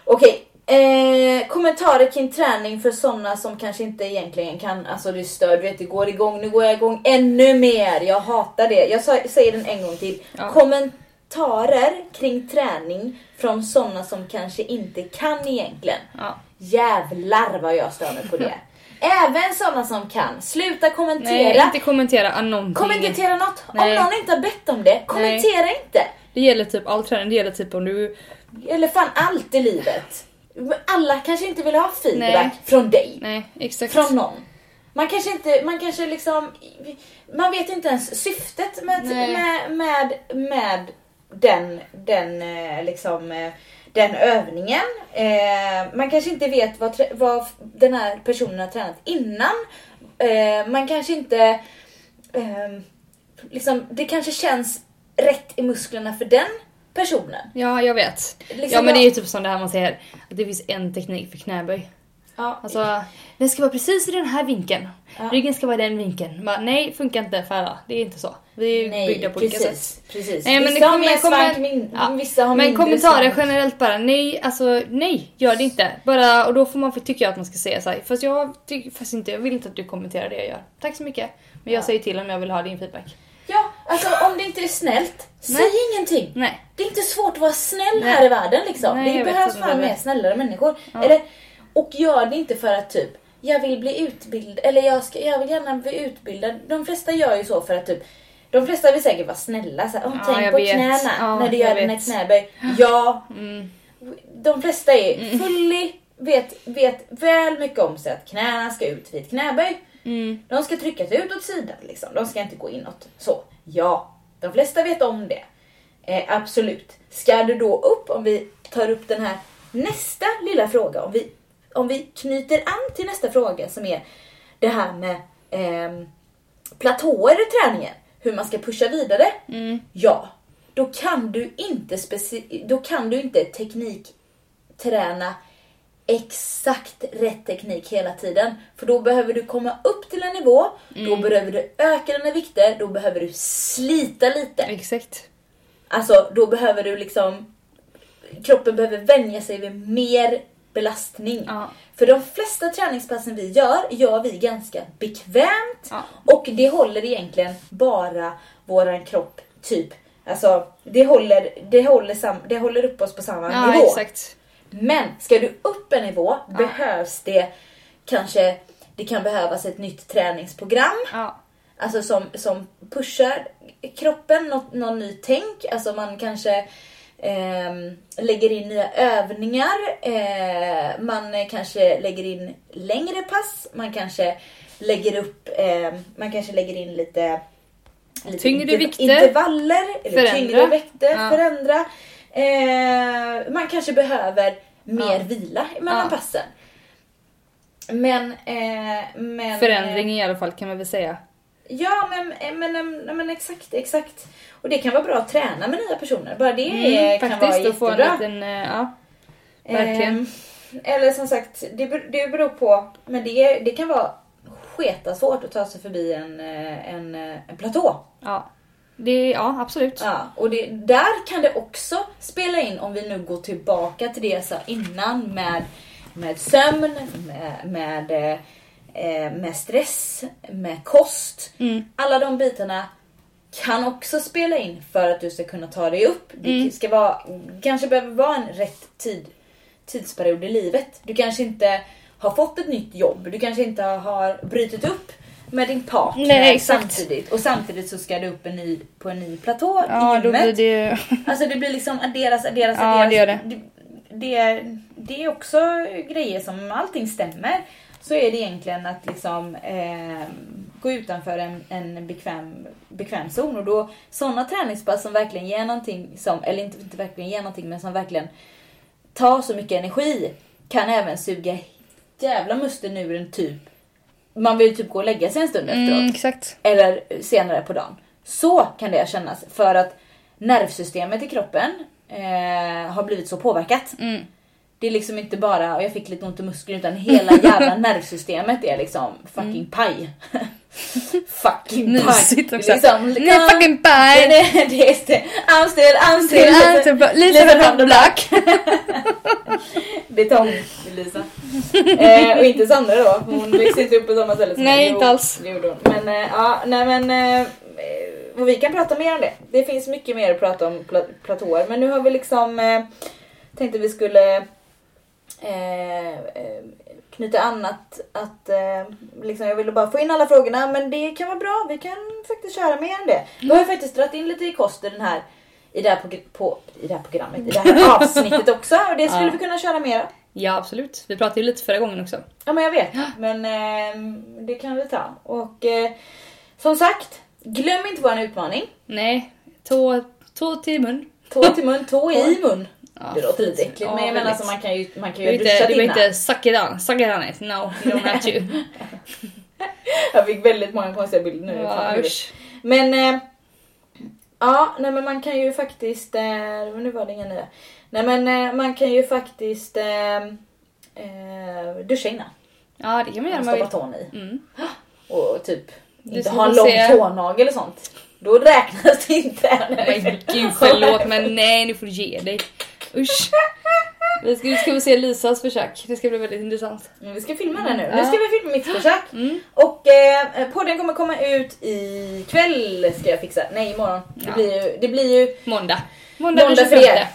Okej. Eh, kommentarer kring träning för sådana som kanske inte egentligen kan, alltså det stör, du vet det går igång, nu går jag igång ännu mer, jag hatar det. Jag säger den en gång till. Ja. Kommentarer kring träning från sådana som kanske inte kan egentligen. ja. Jävlar vad jag stör mig på det. *laughs* Även sådana som kan. Sluta kommentera. Nej, inte kommentera någonting. Kommentera något. Nej. Om någon inte har bett om det, kommentera inte. Det gäller typ all träning, det gäller typ om du... Eller fan allt i livet. Alla kanske inte vill ha feedback Nej. från dig. Nej, exakt. Från någon. Man kanske inte, man kanske liksom, man vet inte ens syftet med, med, med, med den, den eh, liksom, eh, den övningen. Eh, man kanske inte vet vad, vad den här personen har tränat innan. Eh, man kanske inte, eh, liksom, det kanske känns rätt i musklerna för den personen. Ja, jag vet. Liksom ja, men det är jag- ju typ som det här man säger, att det finns en teknik för knäböj. Ja, Alltså, den ska vara precis i den här vinkeln. Ja. Ryggen ska vara i den vinkeln. Bara, nej, funkar inte för alla. Det är inte så. Vi är Nej, byggda på olika precis, sätt. precis. Nej, men vissa kommer- mer kommer- svank, min, Ja. vissa har Men kommentarer svank. generellt bara, nej, alltså nej, gör det inte. Bara, och då får man tycka att man ska säga så här, fast jag tycker fast inte, jag vill inte att du kommenterar det jag gör. Tack så mycket. Men jag Ja. säger till om jag vill ha din feedback. Alltså om det inte är snällt, säg Nej. ingenting. Nej. Det är inte svårt att vara snäll Nej. här i världen liksom. Nej, det behövs fan mer snällare människor. Ja. Eller, och gör det inte för att typ, jag vill bli utbildad, eller jag, ska, jag vill gärna bli utbildad. De flesta gör ju så för att typ, de flesta vill säkert vara snälla. Så här, "Åh, Ja, tänk på vet. knäna Ja, när du gör dina knäböj. *laughs* Ja, Mm. de flesta är fully, vet, vet väl mycket om sig att knäna ska ut vid knäböj. Mm. De ska tryckas ut åt sidan liksom. De ska inte gå inåt. Så, ja. De flesta vet om det. Eh, absolut. Ska du då upp, om vi tar upp den här nästa lilla fråga. Om vi, om vi knyter an till nästa fråga som är det här med ehm, platåer i träningen. Hur man ska pusha vidare. Mm. Ja, då kan du inte, speci- då kan du inte teknikträna exakt rätt teknik hela tiden. För då behöver du komma upp till en nivå, då behöver du öka dina vikter, då behöver du slita lite. Exakt. Alltså då behöver du liksom, kroppen behöver vänja sig vid mer belastning. Ja. För de flesta träningspassen vi gör, gör vi ganska bekvämt. Ja. Och det håller egentligen bara våran kropp typ. Alltså det håller, det håller, sam, det håller upp oss på samma Ja, nivå. exakt. Men ska du upp en nivå behövs det kanske, det kan behövas ett nytt träningsprogram. Ja. Alltså som, som pushar kroppen, något, någon ny tänk. Alltså man kanske ehm, lägger in nya övningar. Eh, man eh, kanske lägger in längre pass. Man kanske lägger upp, ehm, man kanske lägger in lite, lite Tyngre vikter. intervaller. Eller Förändra. tyngre vikter, Ja. förändra. Eh, man kanske behöver mer Ja. vila mellan Ja. passen. Men, eh, men Förändring i alla fall kan man väl säga. Ja, men, men, men, men exakt, exakt. Och det kan vara bra att träna med nya personer. Bara det Mm, kan vara faktiskt, att få en jättebra. liten, eh, ja. verkligen. Ehm, eller som sagt, det, det beror på. Men det, det kan vara sketa svårt att ta sig förbi en, eh, en, eh, en platå. Ja. Det, ja, absolut. Ja, och det, där kan det också spela in om vi nu går tillbaka till det jag sa innan med, med sömn, med, med, eh, med stress, med kost. Mm. Alla de bitarna kan också spela in för att du ska kunna ta dig upp. Det Mm. ska vara, kanske behöver vara en rätt tid, tidsperiod i livet. Du kanske inte har fått ett nytt jobb, du kanske inte har brutit upp med din partner Nej, exakt. samtidigt och samtidigt så ska du upp en ny, på en ny platå Ja, i då blir gymmet. det Alltså det blir liksom adderas, adderas, *laughs* Ja, adderas. det gör det. Det, det, är också grejer som om allting stämmer så är det egentligen att liksom eh, gå utanför en, en bekväm, bekväm zon och då sådana träningspass som verkligen ger någonting som, eller inte, inte verkligen ger någonting men som verkligen tar så mycket energi kan även suga jävla musten ur en typ. Man vill typ gå och lägga sig en stund efteråt Mm, exakt. eller senare på dagen. Så kan det kännas för att nervsystemet i kroppen eh, har blivit så påverkat. Mm. Det är liksom inte bara jag fick lite ont i muskeln utan hela jävla *laughs* nervsystemet är liksom fucking paj. *laughs* fucking paj. Mm. Mysigt också. Liksom, Nej, fucking paj. *laughs* Det, är st- I'm still, I'm still, Lisa, Lisa from the block. Betong Lisa. *laughs* Eh, och inte Sandra då, hon växte inte upp på samma ställe som Nej, inte alls. Det gjorde hon. Men eh, ja, nej men eh, och vi kan prata mer om det. Det finns mycket mer att prata om pla- platåer. Men nu har vi liksom eh, tänkte vi skulle eh, eh, knyta an att, att eh, liksom jag ville bara få in alla frågorna men det kan vara bra. Vi kan faktiskt köra mer än det. Vi har ju faktiskt dragit in lite i kost i den här i det här, på, i det här programmet, i det här *laughs* avsnittet också och det skulle vi kunna köra mer. Ja, absolut. Vi pratade ju lite förra gången också. Ja men jag vet. Men eh, det kan vi ta. Och eh, som sagt, glöm inte vår utmaning. Nej, tå, tå till mun. Tå till mun, tå i mun. Ja, Det låter lite äckligt Ja, men jag menar alltså man kan ju, man kan Du ju ha behöver inte, du inte suck it on, suck it on it. No, you don't have to. *laughs* Jag fick väldigt många konstiga bilder nu. Ja, men eh, ja, nej men man kan ju faktiskt, eh, nu var det inga nya. Nej men eh, man kan ju faktiskt eh, eh, duscha innan. Ja, det kan man göra om man tån i. Mm. Och typ Du inte ha en få lång se. tånagel och sånt. Då räknas det inte. *laughs* Men gud förlåt men nej nu får du ge dig. Usch. Vi ska, vi ska väl se Lisas försök. Det ska bli väldigt intressant. Men vi ska filma den nu. Ja. Nu ska vi filma mitt *gasps* försök. Mm. Och eh, podden kommer komma ut i kväll ska jag fixa. Nej imorgon. Det, Ja. blir, ju, det blir ju Måndag. Måndag, måndag för 25. er.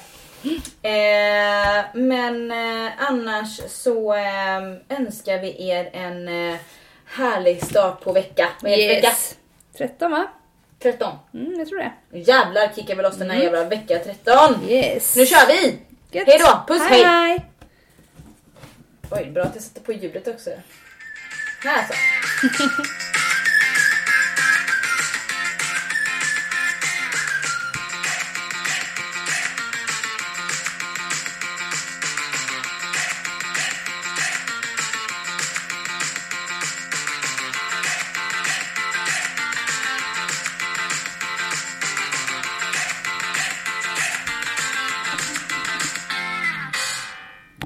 *gasps* Eh, men eh, annars så eh, önskar vi er en eh, härlig start på vecka. Vad är det för vecka? Yes. 13 va? 13. Mm, jag tror det. Jävlar kickar vi loss den här jävla vecka 13. Yes. Nu kör vi! Gött. Hej då, puss, hej. hej. Oj, bra att jag sätter på ljudet också. Här så. *laughs*